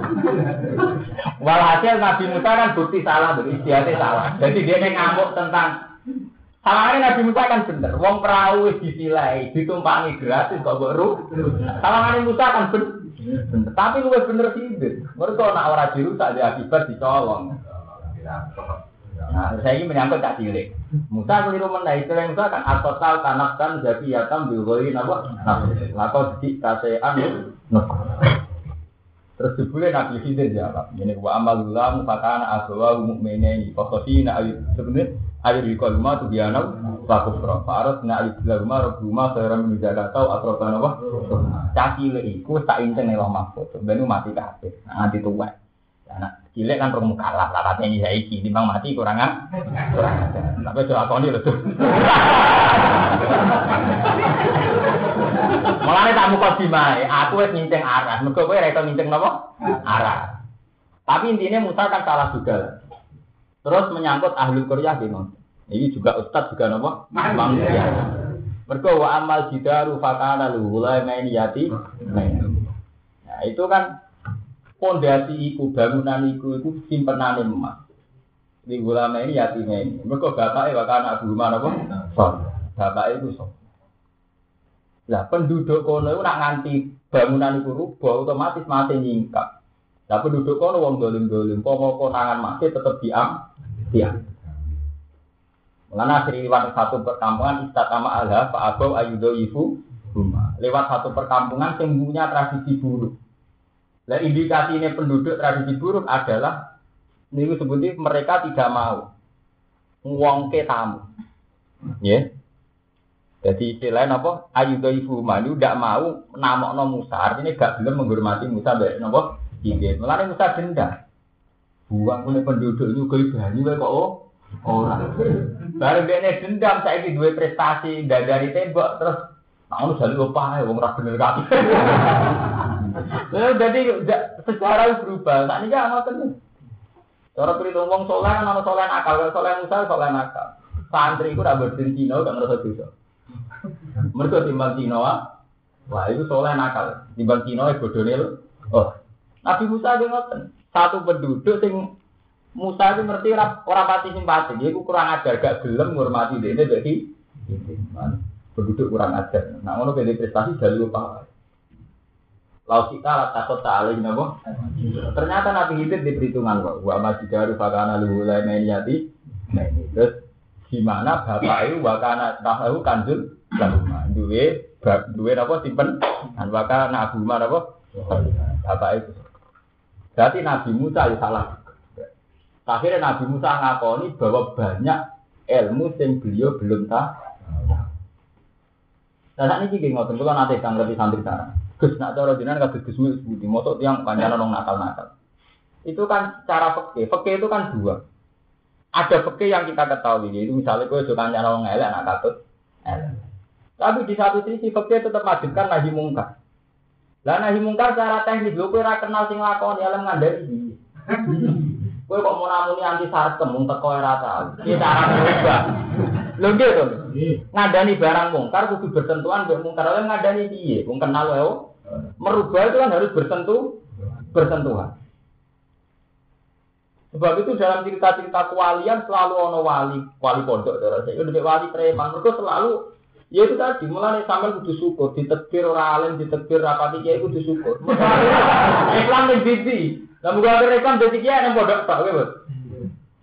Walhasil Nabi Musa kan bukti salah, beristiadatnya salah. Jadi dia ngamuk tentang sama Nabi Musa kan bener. Wong perahu wis ditumpangi gratis kok baru. Sama Musa kan bener. Tapi lu bener sih. Mereka nak ora dirusak dia akibat dicolong. Nah, saya ini menyangkut tak cilik. Musa keliru menai itu yang Musa kan asal tanak kan jadi ya tam bilgoi napa? Nah, lakon di kasean Terus dibule Nabi Khidir jawab, ini wa amalullah mufakana aswa mu'minin fakosina ayat sebenarnya ayat di kolma tuh biana laku pro faros na ayat di rumah rumah seorang menjaga tahu atau apa? Nama caki le iku tak inten nih loh mahfud. Benu mati kafe nanti tua anak cilik kan perlu kalah lah katanya saya iki bang mati kurang ah. Tapi coba kau loh tuh (laughs) Mulane tak muka dimae, aku wis nyinceng arah. Mergo kowe ora iso napa? Arah. Tapi intinya Musa kan salah juga. Terus menyangkut ahli Korea gimana? Ini juga ustad juga napa? Manusia. Mergo wa amal jidaru fakana luhula main yati. Nah, itu kan pondasi iku bangunan iku iku simpenane emas. Di ulama ini yati ini. Mergo bapake wakana abu mana apa? Bapak itu sok. Lah penduduk kono itu nak nganti bangunan itu rubah otomatis mati nyingkap. Lah penduduk kono wong dolim-dolim, pomo konangan mati tetap diam, diam. Mengenai Sri lewat satu perkampungan istatama alha Pak Abau Ayudo Ibu. Lewat satu perkampungan punya tradisi buruk. Lah indikasi ini penduduk tradisi buruk adalah ini sebutnya mereka tidak mau ngwongke tamu. Ya. Yeah. Jadi istilahnya apa? Ayu ibu manu tidak mau nama no Musa. Artinya gak belum menghormati Musa baik nopo. Iya, melani Musa denda. Buang punya penduduk juga berani kok oh orang. Baru dia dendam saya ini dua prestasi dari tembok terus Nah, lu jadi apa ya, wong bener kaki. Jadi secara berubah. Saat ini gak ngoten. Cara perhitung wong soleh ana soleh nakal, soleh Musa soleh nakal. Santri ku udah berdiri Cina ngerasa dosa. Mereka timbang Cina, wah itu soleh nakal. Timbang Cina itu bodone Oh, Nabi Musa dia ngoten. Satu penduduk sing Musa itu ngerti orang pasti simpati. Dia kurang ajar, gak gelem ngurmati dia ini jadi penduduk kurang ajar. Nah, ngono beda prestasi dari apa? Lau kita lah takut tak alih nabo. Ternyata Nabi Hidir di perhitungan kok. Masih baru fakana luhulai mainyati. Nah ini terus gimana bapak itu wakana tahu kanjul lahuma duwe duwe apa simpen? Wakana abu apa bapak itu berarti Nabi Musa ya salah. Akhirnya Nabi Musa ngakoni bahwa banyak ilmu yang beliau belum tahu. Nah, ini gini ngotot, kalau nanti kan lebih santri sana. Gus nak cara jinan kabeh Gus Mil sebuti, motor yang panjang nong nakal-nakal. Itu kan cara peke, peke itu kan dua. Ada fikih yang kita ketahui itu misalnya gue suka nyala orang elek anak katut tapi di satu sisi fikih tetap wajibkan nahi mungkar lah nahi mungkar secara teknis gue ora kenal sing lakon ya lem ngandani gue (laughs) kok mau namuni anti sarkem mung teko ora tau. Iki cara berubah lho gitu ngandani barang mungkar kudu bersentuhan mbek mungkar oleh ngandani piye? Wong kenal wae merubah itu kan harus bersentuh bersentuhan. Sebab itu dalam cerita-cerita kewalian selalu ono wali, wali pondok darah saya. Udah wali preman, mereka selalu ya itu tadi mulai sampai kudu syukur, ditetir orang alim, ditetir rapati kiai kudu syukur. Islam yang bibi, dan bukan ada Islam jadi kiai yang pondok tak, ya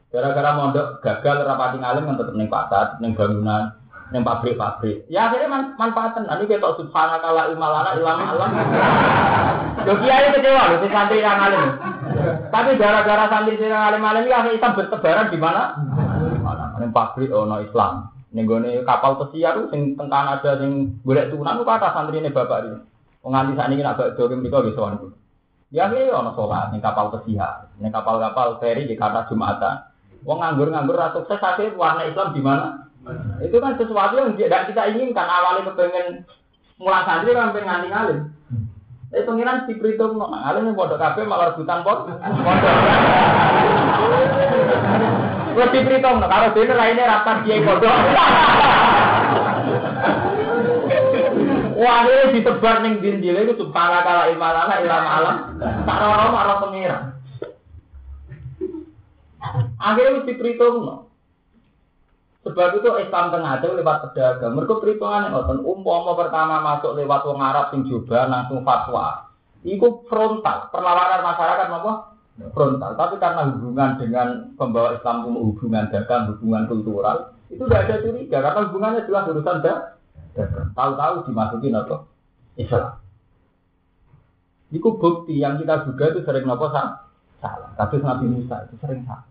Gara-gara mondok gagal rapati ngalim kan tetap neng pasar, neng bangunan, neng pabrik-pabrik. Ya akhirnya man manfaatan. Nanti kita subhanallah imalana ilama alam. Yo kiai kecewa loh, si santri yang ngalim. Tapi gara-gara santri sing alim-alim ya Islam bertebaran di mana? Di mana? Ning pabrik ono Islam. Ning gone kapal pesiar sing teng Kanada sing golek tunan ku kata santrine bapak iki. Wong nganti sakniki nak bak dore mriko wis sowan. Ya ki ono salat kapal pesiar, ning kapal-kapal feri di kata Jumatan. Wong nganggur-nganggur ra sukses akhirnya warna Islam di mana? Itu kan sesuatu yang tidak kita inginkan. Awalnya kepengen mulai santri kan pengen nganti ngalim. Eh pengiran si Pritum no, ngalim nih bodoh kafe malah rebutan pot. (laughs) Pritum no, kalau sini lainnya rapat kiai bodoh. Wah, ini ditebar ning dinjil itu para kala imalana ilam alam. Tak orang marah pengiran. Akhirnya mesti perhitung no. Sebab itu Islam tengah itu lewat pedagang. Mereka perhitungan yang ngotot. Umpama pertama masuk lewat wong Arab sing langsung fatwa. Iku frontal. Perlawanan masyarakat apa? Frontal. Tapi karena hubungan dengan pembawa Islam itu hubungan dagang, hubungan kultural, itu tidak ada curiga. Karena hubungannya jelas urusan dagang. Tahu-tahu dimasukin apa? Islam. Iku bukti yang kita juga itu sering nopo salah. Kasus Nabi Musa itu sering salah.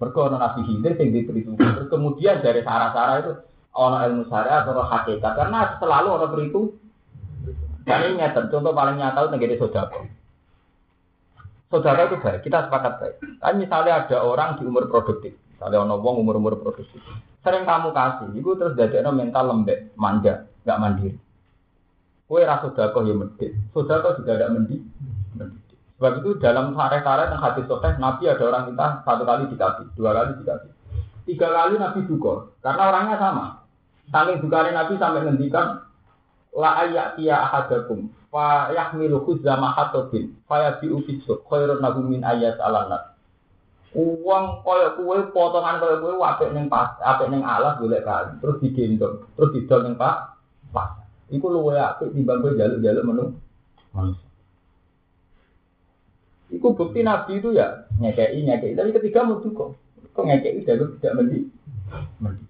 Mereka ono Nabi Khidir sing diperhitungkan. Kemudian dari sarah-sarah itu ono ilmu syariat atau hakikat karena selalu ono perhitung. Dan ini contoh paling nyata itu negeri saudara. Saudara itu baik, kita sepakat baik. Kan misalnya ada orang di umur produktif, misalnya ono wong umur-umur produktif. Sering kamu kasih, itu terus jadi mental lembek, manja, nggak mandiri. Kue rasa sodako ya medit, sodako juga tidak mendid. Sebab itu dalam sare-sare yang hadis sahih Nabi ada orang minta satu kali dikasih, dua kali dikasih. Tiga kali Nabi juga, karena orangnya sama. Saling juga Nabi sampai ngendikan la ayat tiya ahadakum fa yahmilu khuzza mahatobin fa yabi'u fisuk khairun lahu min ayat alanat. Uang koyo kue potongan koyo kue apik ning pas, apik ning alas golek kali, terus digendong, terus didol ning pak pas. Iku luwe apik timbang kowe jaluk-jaluk menu manusia. Iku bukti Nabi itu ya nyekei nyekei. Tapi ketiga mau kok. Kok ngekei jalur tidak mendi. Mendi.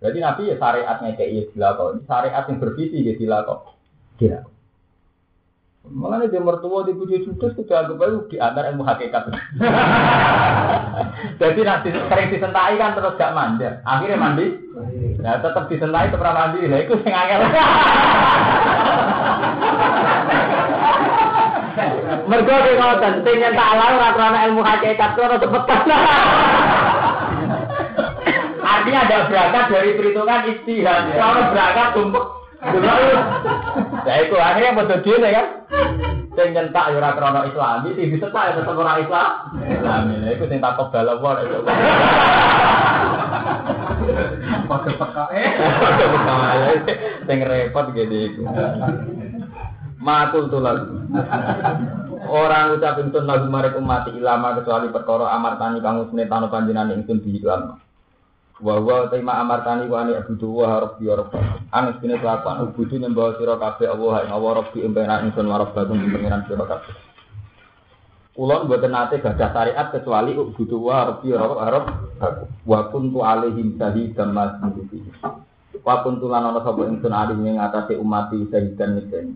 Jadi Nabi ya syariat nyekei ya dilakukan. Syariat yang bervisi ya dilakukan. Tidak. Mengenai dia mertua di puji sudah sudah anggap aja di antara ilmu hakikat. (laughs) Jadi nanti sering disentai kan terus gak manja. Akhirnya mandi. Nah tetap disentai tetap mandi. Nah itu sing angel. (laughs) Mergo ki ngoten, sing nyentak alam ora krana ilmu hakikat ora cepetan. Artinya ada berangkat dari perhitungan istihad. Kalau berangkat tumpuk Ya itu akhirnya betul dia kan. Sing nyentak ya ora krana Islami, sing disetak ya tetep ora Islam. Islami. Lha iku sing tak kebal apa itu. Pakai peka eh. Pakai peka sing repot gede iku. Makul tulal. Orang ucap intun lagu marek umat ilama kecuali perkara amartani kang usne tano panjenengan ingsun. Wa wa tema amartani wa ani abudu wa rabbi wa rabbi. Anis kene kelakuan ubudu nyembah sira kabeh Allah ing Allah rabbi impenan ingsun wa rabbakum pengiran sira kabeh. Kulon buatan nate gadah syariat kecuali ubudu wa rabbi wa rabbi wa kuntu alaihim syahidan mas mudufi. Wa kuntu lan ana sapa ingsun alih ing atase umat syahidan nyekseni.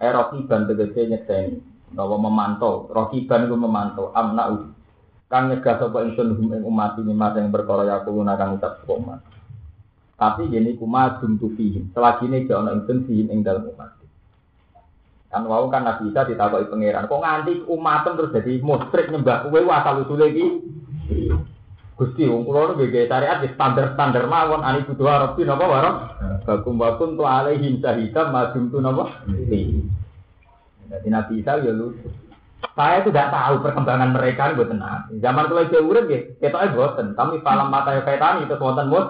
Eh rokiban tegese bahwa memantau, rokiban itu memantau, amna. Kang nyegah sapa ingsun hum ing umat ini masa yang berkara ya kulo kang ucap sapa. Tapi gini kuma dum tu fihim. Selagi ini gak ono ingsun fihim ing dalem umat. Kan wau kan Nabi Isa ditakoki pangeran, kok nganti umatem terus jadi musyrik nyembah kowe asal usule iki. Gusti wong kula nu nggih syariat di standar-standar mawon ani kudu arep napa warok. Bakum bakum tu alaihi syahidam madum tu napa. Jadi Nabi Isa ya lucu. Saya itu tidak tahu perkembangan mereka ini buatan. Zaman kalau saya urut ya, kita aja buatan. Tapi falam mata kaitan itu buatan mus.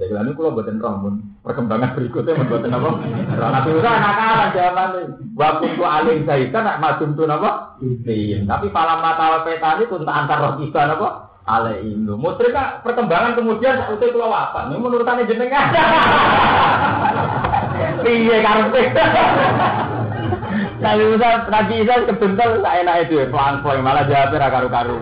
Jadi ini kalau buatan romun. Perkembangan berikutnya buatan apa? Nabi Isa anak-anak zaman waktu itu alim saya kan nak madum tuh apa? Tapi falam mata kaitan itu untuk antar roh kita apa? Alaihim. Musrik perkembangan kemudian udah keluar apa? Ini menurut jenengan. (laughs) Iya karpet. Nabi Musa, Nabi Isa kebentel saya naik itu, pelan pelan malah jawab ra karu.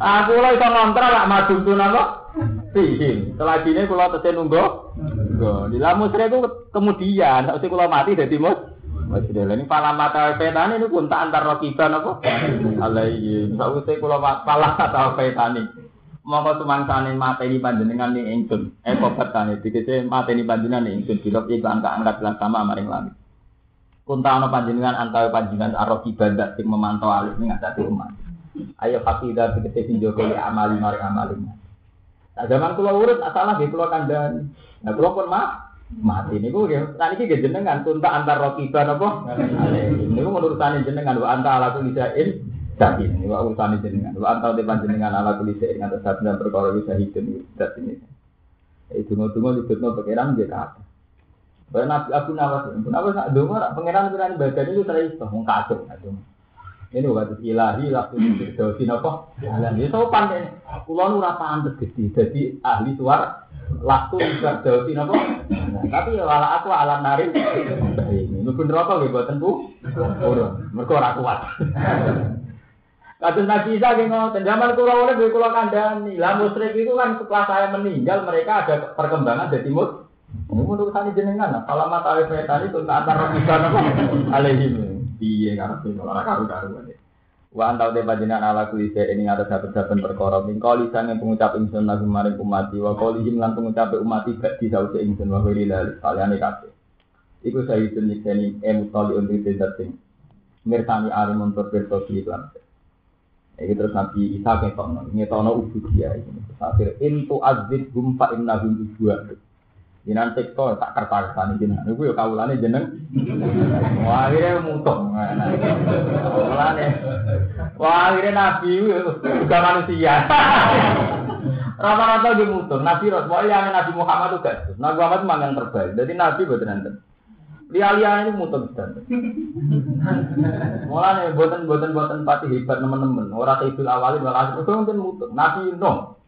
Aku lo itu ngontra lah madu tuh nama. Sihim. Setelah ini kalau tesnya nunggu, nunggu. Di lamu itu kemudian, saat kalau mati jadi mus. Masih ini pala mata petani ini pun tak antar rokiban apa? Alaihi. Saat itu kalau pala mata petani. Mongko sumangsane mateni panjenengan ning ingsun. Eh kok tani dikece mateni panjenengan ning ingsun dirok iku angkat-angkat lan sama maring langit. Kunta ana panjenengan antawi panjenengan arok ibadah sing memantau alih ning atase umat. Ayo hafidah dikece sing jogo ya amali mari amali. Nah, zaman kula urut salah nggih kula kandhani. Nah kula pun mah mati niku ya. Tadi iki jenengan tunta antar rokiban apa niku menurutane jenengan wa anta ala kulli syai'in ini wa urusane jenengan. Wa anta te panjenengan ala kulli syai'in ngatos saben perkara bisa hidun dadi ini itu ngono-ngono dibetno pangeran nggih Bapak Nabi Abu Nawas, Abu Nawas nak donga, pangeran pangeran badan itu terus ngomong kacau, kacau. Ini kata ilahi waktu di apa? Ini sopan deh. Kulo nu ora pantes gede. Jadi ahli suara waktu di apa? Tapi ya wala aku ala nari. Ini bener apa nggih boten Bu? Urun. Mergo ora kuat. Kados Nabi Isa nggih ngoten, zaman kula oleh kula kandhani. Lah musyrik itu kan setelah saya meninggal mereka ada perkembangan dari mut. Ini menurut saya jenengan, kalau mata alif tadi itu tak antar bisa apa? Alaihim. Iya karena sing ora karu-karuan. Wa antau te panjenengan ala kuwi ini ada saben-saben perkara min kali sange pengucap ingsun lagu maring umat wa kali lan pengucap umat gak di sause ingsun wa kali lali kaliane kabeh. Iku saya itu nyekeni emu tali untuk tidak sing mirsani ari muntur pirsa lan. Iki terus Nabi Isa ngetono, ngetono ubudiyah iki. Akhir intu azid hum fa innahum ibwa. Jinan sektor tak kertakan jinan. Iku ya kawulane jeneng. Wah akhirnya mutung. Kawulane. Wah akhirnya nabi juga manusia. Rata-rata dia mutung. Nabi Rasul yang Nabi Muhammad juga. Nabi Muhammad memang yang terbaik. Jadi nabi buat nanti. Lia-lia ini mutung dan. Mulane buatan-buatan-buatan pati hebat teman-teman. Orang tibul awalin malah itu mungkin mutung. Nabi Nuh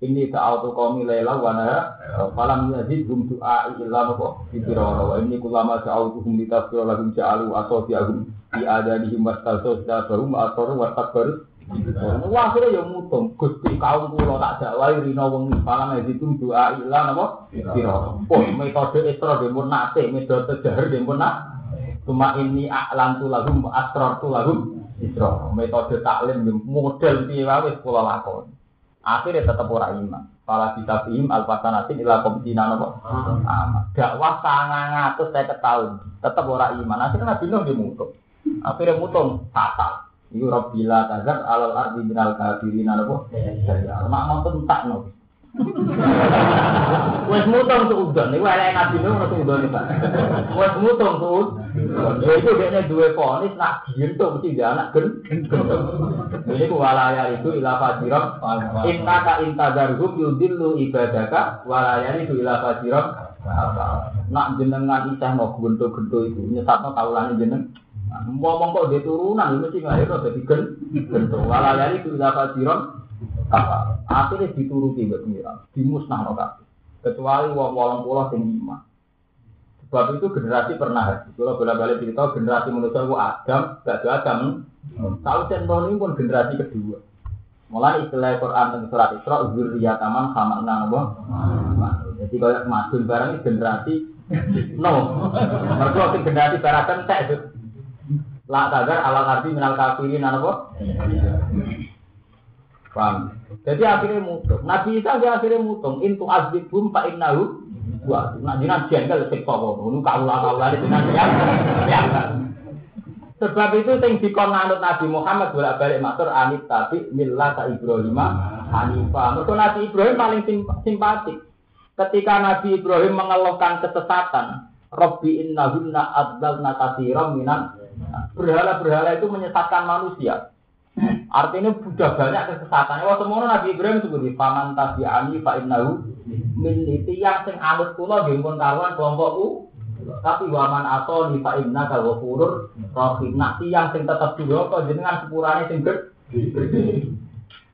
ini auto qaumi laila wa nahara falam yazid hum du'a illa ma firara wa inni kullama sa'autuhum litafsira lahum ja'alu asafiyahum fi adanihim wastalso sadahum asaru wa takbaru Wah, akhirnya ya mutung. Gusti kaum kula tak dakwai rina wengi falam yazid hum du'a illa napa firara. Oh, metode isra dempun nate, metode jahar dempun nak. Cuma ini aklan tu lahum asrar tu lahum isra. Metode taklim model piye wae kula lakoni. Akhirnya tetap orang iman. Kalau bisa bim alfasanatin ilah komisinya nopo. Dakwah sangat ngatus saya ketahui. Tetap orang iman. Akhirnya Nabi Nuh dimutung. Akhirnya mutung fatal. Iku Rabbila tazar alal ardi minal kafirin nopo. Mak nonton tak nopo. Wes mutong suudon, niku elek nabi nu ora suudon Pak. Wes mutong suudon. Ya iku dekne duwe ponis nak gintu mesti dia anak gen. Ini ku walaya itu ila fadiram. Inna ka intadarhum yudillu ibadaka walaya itu ila fadiram. Nak jenengan isah mau gento-gento itu nyesatno kaulane jeneng. Ngomong kok dia turunan mesti ngahirno dadi gen. Walaya itu ila fadiram. Akhirnya dituruti buat pengiran, dimusnah no Kecuali wong wolong pulau sing iman. Sebab itu generasi pernah haji. Kalau bolak balik cerita generasi manusia itu Adam, gak ada Adam. Tahu centon ini pun generasi kedua. Mulai istilah Quran dan surat Isra, sama enam Jadi kalau madun barang ini generasi no. Mereka generasi barang kentek. Lah tagar ala arti minal kafirin apa? Paham? Jadi akhirnya mutung. Nabi Isa dia akhirnya mutung. Intu azbibum pak innahu. Wah, nak jinak jengkel seksa kok. Ini kaulah-kaulah itu nanti ya. Sebab itu yang dikon Nabi Muhammad bolak balik matur anit tapi milah ta Ibrahim Hanifah. Mereka Nabi Ibrahim paling simpatik. Ketika Nabi Ibrahim mengeluhkan kesesatan, Robbi innahunna adlalna kasiram minan berhala-berhala itu menyesatkan manusia. Artinya sudah banyak kesesatannya. Waktu mau Nabi Ibrahim sebut paman ani fa innahu min yang sing anut kula nggih pun karuan kelompokku. Tapi waman atau di fa inna kalau furur rohim. Nah yang sing tetap dulu kok jenengan sepurane sing.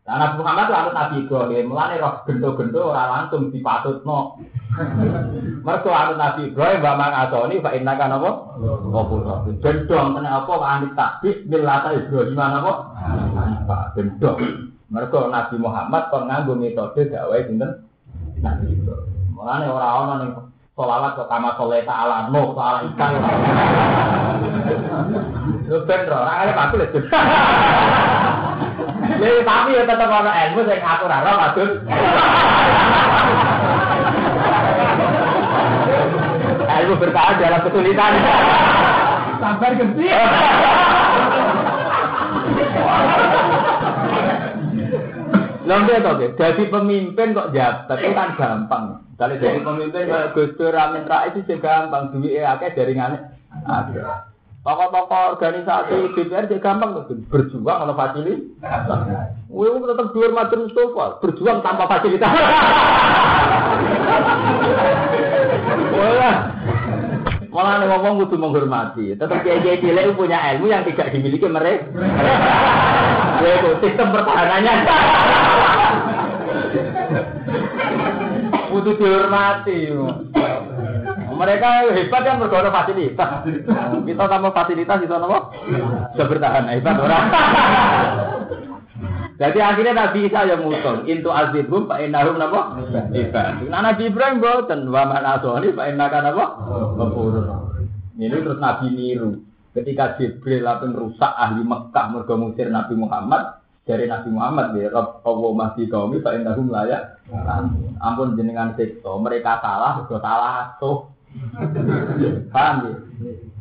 Nah, Nabi Muhammad lalu Nabi Ibrahim, mulane roh gendo-gendo ora langsung dipatutno. Mergo anu Nabi Ibrahim wa mang atoni fa inna kana apa? Apa gendong kena apa anit takbir milata Ibrahim apa? Pak gendong. Mergo Nabi Muhammad kon nganggo metode dakwah sinten? Nabi Ibrahim. Mulane ora ana ning Solawat kok kama soleh ta'ala no ta'ala ikan Lu ben ora ada aku lho. Ya tapi ya tetep ana ilmu sing aku ora ro maksud. Ilmu bertahan dalam kesulitan. Sabar gede. Lha nggih to, Jadi pemimpin kok jabat itu kan gampang. Kalau jadi pemimpin kayak Gus Dur Amin Rais itu gampang, duit akeh jaringannya ada. Tokoh-tokoh organisasi DPR juga gampang berjuang kalau fasilitas. Wih, tetap dua macam Mustafa, berjuang tanpa fasilitas. Wah, malah nih ngomong kudu menghormati. Tetap kiai kiai cilik punya ilmu yang tidak dimiliki mereka. Ya itu sistem pertahanannya. Kudu dihormati. Mereka hebat kan berguna fasilitas. Kita tambah fasilitas itu apa? Bisa bertahan hebat orang. Jadi akhirnya Nabi Isa yang mutung, intu azibum pak inahum napa? Hebat. Nah Nabi Ibrahim boten wa man asoni pak inaka napa? Ngapurun. Ini terus Nabi niru. Ketika Jibril lapeng rusak ahli Mekah mergo musir Nabi Muhammad, dari Nabi Muhammad ya Rob Allah masih kaum pak inahum layak. Ampun jenengan siksa, mereka salah, mergo salah tuh. (laughs) Paham ya?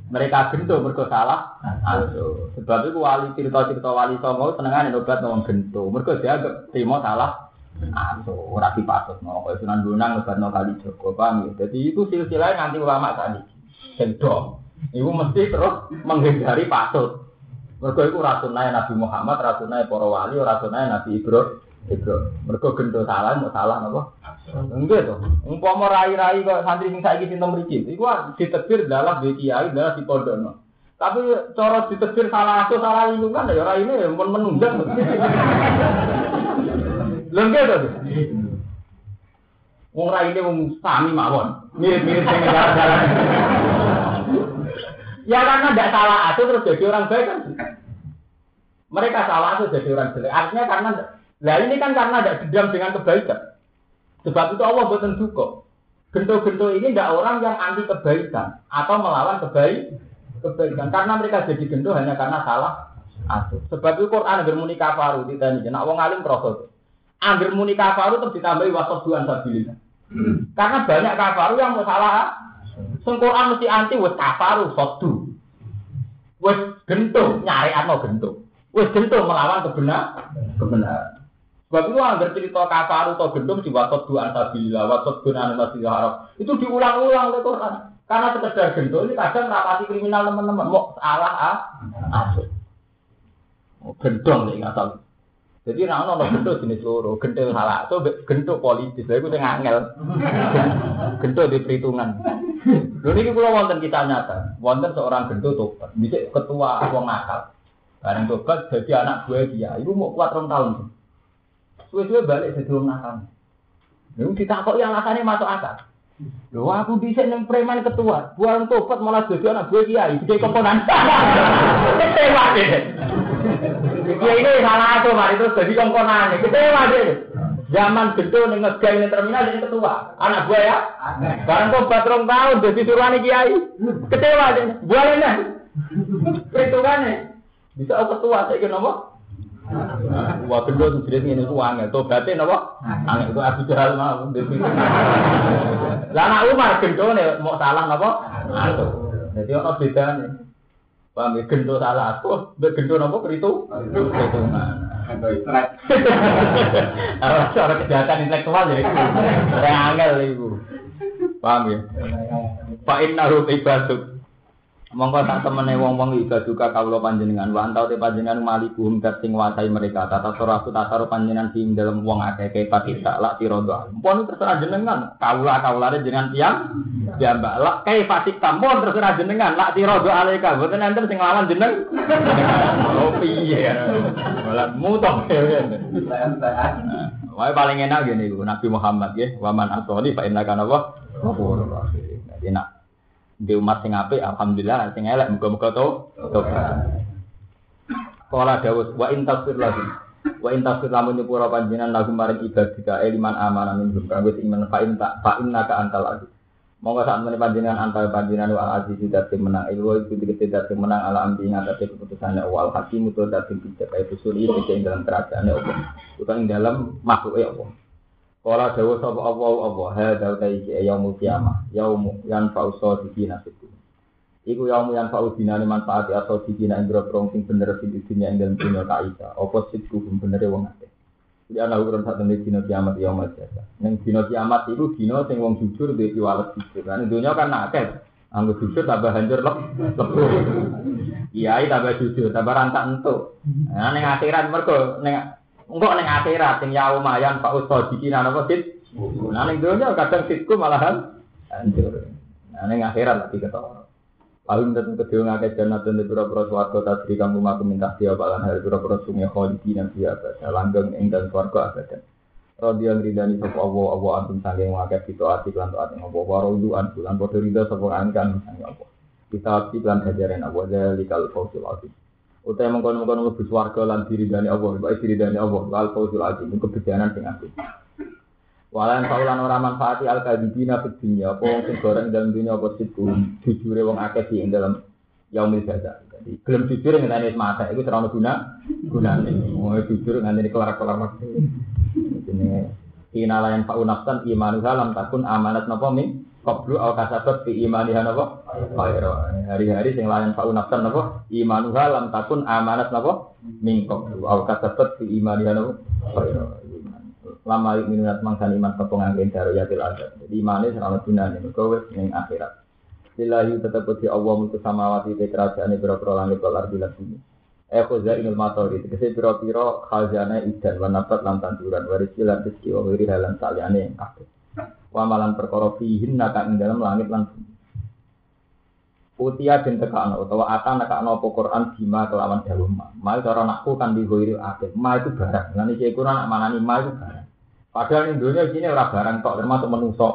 Mereka gento mergo salah. Aduh. Sebab itu wali cerita-cerita wali songo senengane obat ngomong gento. Mergo dianggap terima salah. Aduh, ora dipatut no. Kaya Sunan Bonang obatno kali Joko, paham ya? Jadi itu silsilah nganti ulama tadi. Gento. Ibu mesti terus menghindari patut. Mergo iku rasunane Nabi Muhammad, rasunane para wali, rasunane Nabi Ibrahim. Ibrahim. Mergo gento salah, mau salah napa? Enggak tuh. Umpama rai-rai kok santri sing saiki sinten mriki. Iku ditebir dalam di kiai dalam di pondokno. Tapi cara ditebir salah satu salah lingkungan ya rai ini pun menunjang. Lengke tuh. Wong rai ini wong sami mawon. Mirip-mirip sing jalan-jalan. Ya karena tidak salah itu terus jadi orang baik kan. Mereka salah itu jadi orang jelek. Artinya karena, lah ini kan karena tidak dendam dengan kebaikan. Sebab itu Allah buatan duka. Gento-gento ini tidak orang yang anti kebaikan atau melawan kebaik kebaikan. Karena mereka jadi gento hanya karena salah asuh. Sebab itu Quran agar muni kafaru ditanya. Nak wong alim. Angger muni kafaru terus ditambahi wasab duan. Karena banyak kafaru yang mau salah. Sing Quran mesti anti wes kafaru sodu. Wes gento nyari ano gento. Wes gento melawan kebenar kebenaran. Sebab itu anggar cerita kafaru atau gendum di wasot dua ansabilillah, wasot dua masjidil haram. Itu diulang-ulang oleh Quran. Karena sekedar gendum ini kadang rapati kriminal teman-teman. Mau salah ah, asuk. Oh, gendong nih nggak. Jadi nah ono gendong jenis loro, gendong salah. So gendong politis, saya gue ngangel. (laughs) Gendong di perhitungan. Lalu ini kalau wonten kita nyata, wonten seorang gendong tobat, bisa ketua wong nakal. Bareng tobat jadi anak gue dia, ibu mau kuat rong tahun tuh. Suwe-suwe balik jadi wong nakal. Lalu ditakok yang alasannya masuk akal. Lho aku bisa neng preman ketua, buang tobat malah jadi anak gue kiai, jadi komponan. (laughs) Kecewa deh. Kiai ini salah aku, mari terus jadi komponan. Kecewa deh. Zaman gede ning ngegang ning terminal jadi ketua. Anak gue ya. Barang tobat rong tahun jadi turane kiai. Kecewa deh. Buang ini. Perhitungannya. Bisa ketua saya kira Wah gendut itu jenis ini itu aneh. Tuh berarti apa? Aneh itu aku jahat mah. Lama umar gendut ini mau salah napa? Jadi apa beda ini? Paham ya gendut salah aku. Gendut apa keritu? Keritu mana? Gendut itu. Kejahatan intelektual ya itu. Rangel itu. Paham ya? Pak Inna Rupi Monggo tak temene wong-wong ibadah juga kawula panjenengan wa antau te panjenengan malikuhum dat sing nguasai mereka tata suraku tasaro panjenengan ing dalem wong akeh ke patita lak tirodo. Mpun terserah jenengan kawula kawulane jenengan tiyang ya mbak lak fatik tampun terserah jenengan lak tirodo alika boten enten sing lawan jeneng. (laughs) Oh piye. Malah mutong. (laughs) Wae paling enak gini Nabi Muhammad ya, waman asoli fa inna kana wa ghafurur rahim. Enak di umat sing apik alhamdulillah sing elek muga-muga to tobat. Kala Dawud wa in tasfir lagi wa in tasfir lamun nyepura panjenengan lagu maring ibadika eliman amana min kanggo sing men fa in ta fa inna ka antal aziz Monggo saat meneh panjenengan antal panjenengan wa aziz sing menang ilmu itu sing menang ala ambi ngatasi keputusannya wal hakim itu sing bijak itu dalam kerajaannya Allah. Utawa dalam makhluk Allah Kala dawa sapa Allah Allah hadza iki yaumul kiamah yaumu yan fauso dikina situ. Iku yaumu yan fau dinane manfaat aso dikina ing grogrong sing bener sing dunya ing dalem dunya kaita. Apa situ bener wong akeh. Jadi anak ukuran satu nih dino kiamat ya mas jasa. Neng dino kiamat itu dino sing wong jujur di piwales jujur. Kan dunia kan nakes. Anggo jujur tambah hancur lep. Iya, tambah jujur, tambah rantak entuk. Nah, neng akhirat mergo neng engkau neng akhirat sing ya lumayan Pak Ustaz dikiran apa sit. Nah neng dunia kadang sitku malahan hancur. Nah neng akhirat lagi ketara. Paling tentu kedua ngakai jannatun di pura-pura suarga tasri kamu maku minta dia balan hari pura-pura sungai kholiki dan baca langgeng ing dan suarga abadan. Rodi yang ridani sopo Allah, Allah antum sanggeng ngakai kita ati klan to ati ngopo warodu an bulan podo ridho sopo angkan sanggeng Allah. Kita ati klan hajarin Allah dari kal fausul azim. Utai mengkono-mengkono lebih suarga lan diridani Allah, baik diridani Allah, kal fausul azim, kebejanan sing asli. Walan saulan ora manfaati al kadibina fid dunya apa wong sing goreng dalam dunia apa situ jujure wong akeh di dalam yaumil jaza. Jadi gelem jujur ngenteni mata iku ora ono guna gunane. Wong jujur ngenteni kelar-kelar waktu. Jenenge inalayan pak unafsan imanu halam takun amanat napa min qablu au kasabat fi imaniha napa khaira. Hari-hari sing layan pak unafsan napa imanu halam takun amanat napa min qablu au kasabat fi imaniha napa khaira lama minat mangsa iman kepung angin daro yatil adab. Jadi imane serana gunane mergo wis ning akhirat. Lillahi tetep di Allah mulku samawati te kerajaan pira-pira langit wal ardi lan bumi. Eh khoza inul matori tegese pira-pira khazana idan wa nabat lan tanduran waris lan rezeki halan saliyane kabeh. Wa malan perkara fihin naka ing dalam langit lan bumi. Utia bin tekakno utawa ata nekakno apa Quran bima kelawan dawuh ma. Ma cara nakku kan dihoiri akeh. Ma itu barang. Lan iki Quran nak manani ma itu barang. Padahal di dunia sini orang barang kok termasuk menungso.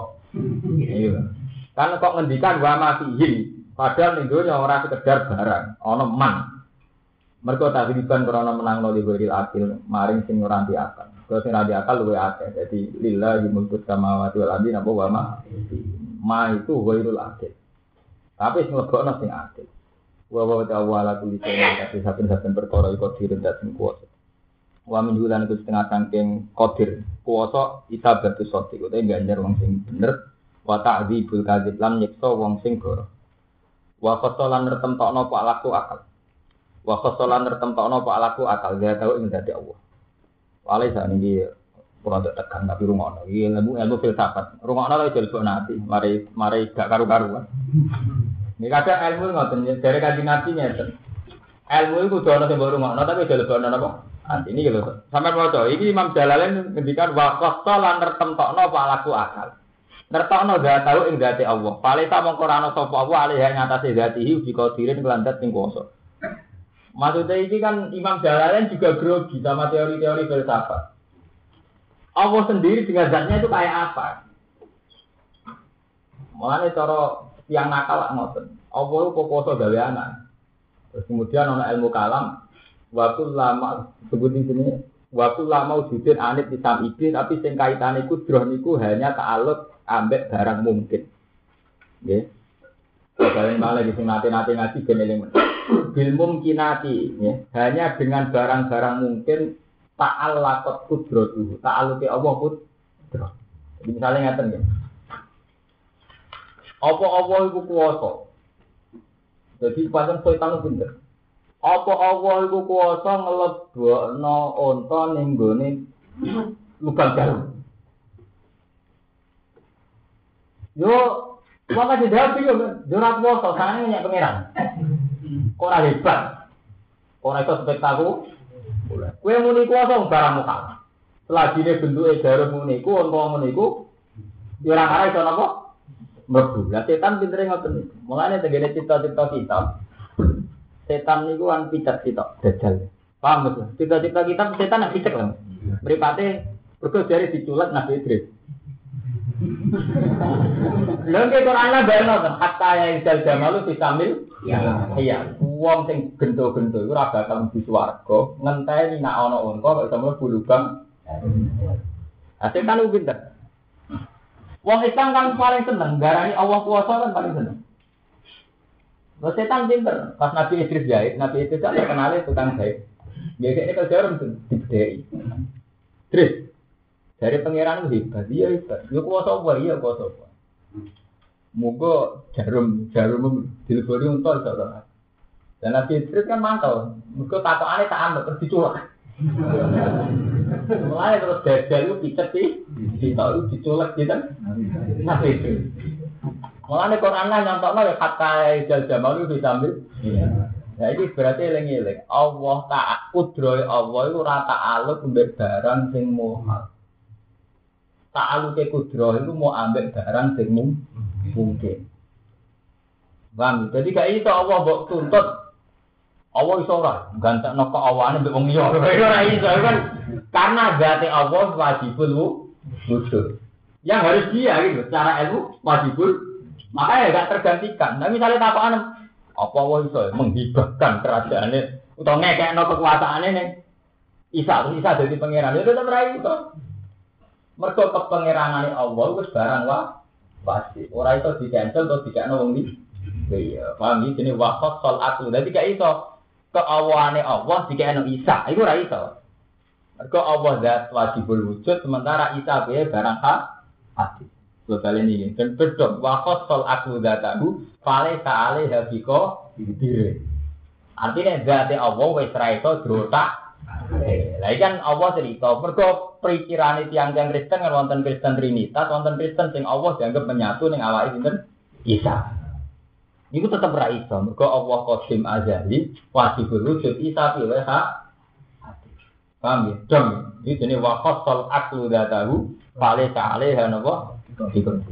Iya. Kan kok ngendikan wa mafihin. Padahal di dunia orang sekedar barang, ono man. Mereka tak didikan karena menang lo di bawah akil, maring sing ora akal. Kalau sing ora akal luwe akeh. Jadi lillahi mulku samawati wal ardi napa wa ma. Ma itu ghairul akil. Tapi sing lebokno sing akil. Wa wa ta'ala kulli shay'in tapi saben-saben perkara iku direndhat sing kuwasa. Wa min hulan itu setengah sangking kodir kuwasa isabatu soti utawa ganjar wong sing bener wa ta'dzibul kadzib lan nyiksa wong sing goro. Wa khosolan nertemtokno pak laku akal. Wa khosolan nertemtokno pak laku akal dia tahu ing dadi Allah. Wale sak niki ora tak tekan tapi rungokno. Iki ilmu ilmu filsafat. Rungokno lho jel nanti mari mari gak karu-karuan. Ini kadang ilmu ngoten dari kanjeng Nabi ngeten. Ilmu itu kudu ana sing rungokno tapi jel lebokno napa? Nanti ini gitu. Sampai mau coba, ini Imam Jalalain ngendikan waktu lan nertemtokno pak laku akal. Nertokno gak tahu ing dati Allah. Paling tak mengkorano sopo Allah alih yang ngatasi dati hiu di kodirin kelandat ing kuoso. Maksudnya ini kan Imam Jalalain juga grogi sama teori-teori filsafat. Allah sendiri dengan zatnya itu kayak apa? Mulanya cara yang nakal ngoten. Allah itu kuoso gawe anak. Terus kemudian ono ilmu kalam, waktu lama sebut di sini waktu lama wujudin anit di ide tapi sing kaitan droh niku hanya ta'aluk ambek barang mungkin nggih Kalian malah di sini nanti ngaji geneling bil mungkinati ya. hanya dengan barang-barang mungkin ta'al lakot kudrotuhu ta'aluki Allah kudroh jadi misalnya ngatain ya. Apa-apa itu kuasa. Jadi pasang setan pinter apa Allah iku kuwasa nglebokno unta ning gone lubang jarum. Yo, maka tidak yo, yo ora kuwasa sange nyek pangeran. Kok ora hebat. Ora iso spektakuler. Kowe muni kuwasa barang muka. Selagi ini bentuknya jarum muni ku, unta muni ku, yo ora arah iso napa? Mlebu. Lah setan pintere ngoten niku. Mulane tengene cita-cita kita setan niku kan picat sitok dajal. Paham betul? Cita-cita kita setan nak picat lah. Beripate berkau dari diculak Nabi Idris. Lha ke Quran lah bayangno kan hatta ya isal jamalu disamil ya iya wong sing gento-gento iku ora bakal mlebu swarga ngenteni nak ana unta kok iso mlebu lubang. Asal kan pinter. Wong Islam kan paling seneng garani Allah kuasa kan paling seneng. Lo setan pinter. Pas Nabi Idris jahit, Nabi Idris kan terkenal tukang jahit. Biasa ini kalau jarum tuh dibedai. Terus dari pangeran itu hebat, iya hebat. Yo kuasa apa? Iya kuasa apa? Moga jarum jarum dilebori untuk saudara. Dan Nabi Idris kan mantau. Moga tato aneh tak ambil terus diculak. (laughs) Mulai terus dajal itu picet sih, kita itu diculek gitu. Nah itu. Mulai Quran lah nyontokno ya kata jal jamal itu disambil. Nah ini berarti eling-eling. Allah tak kudroy Allah itu rata mbek barang sing muhal. Tak aluke kudroy itu mau ambil barang sing mung- mungkin. Paham? Jadi gak iso Allah mbok tuntut Allah iso ora gantekno kok awane mbek wong liya. (laughs) Ora iso kan karena zate Allah wajibul wu- wujud. Yang harus dia gitu, secara ilmu wajibul makanya gak tergantikan. Nah misalnya tapakan apa Allah iso menghibahkan kerajaannya atau ngekekno kekuasaannya nih Isa, Isa jadi pangeran itu tetap ra iso. Mergo kepangeranane Allah wis barang wa pasti. Ora iso di cancel atau dikakno wong li. Iya, paham iki jenenge waqaf sol aku. Dadi gak iso keawane Allah dikakno Isa. Iku ora iso. Mergo Allah zat wajibul wujud sementara Isa bae barang hak hati. Kali ini dan bedok wakos sol aku fale saale habiko diri. Artinya zat Allah wis ra iso. Lah iki kan Allah cerita mergo pikirane tiang-tiang Kristen kan wonten Kristen Trinitas, wonten Kristen sing Allah dianggap menyatu ning awake sinten Isa. Iku tetep ra iso mergo Allah qadim azali wajibul wujud Isa piye hak Paham ya? Dong. Jenis wakos sol aklu datahu. Pale kale hanapa? Ikut.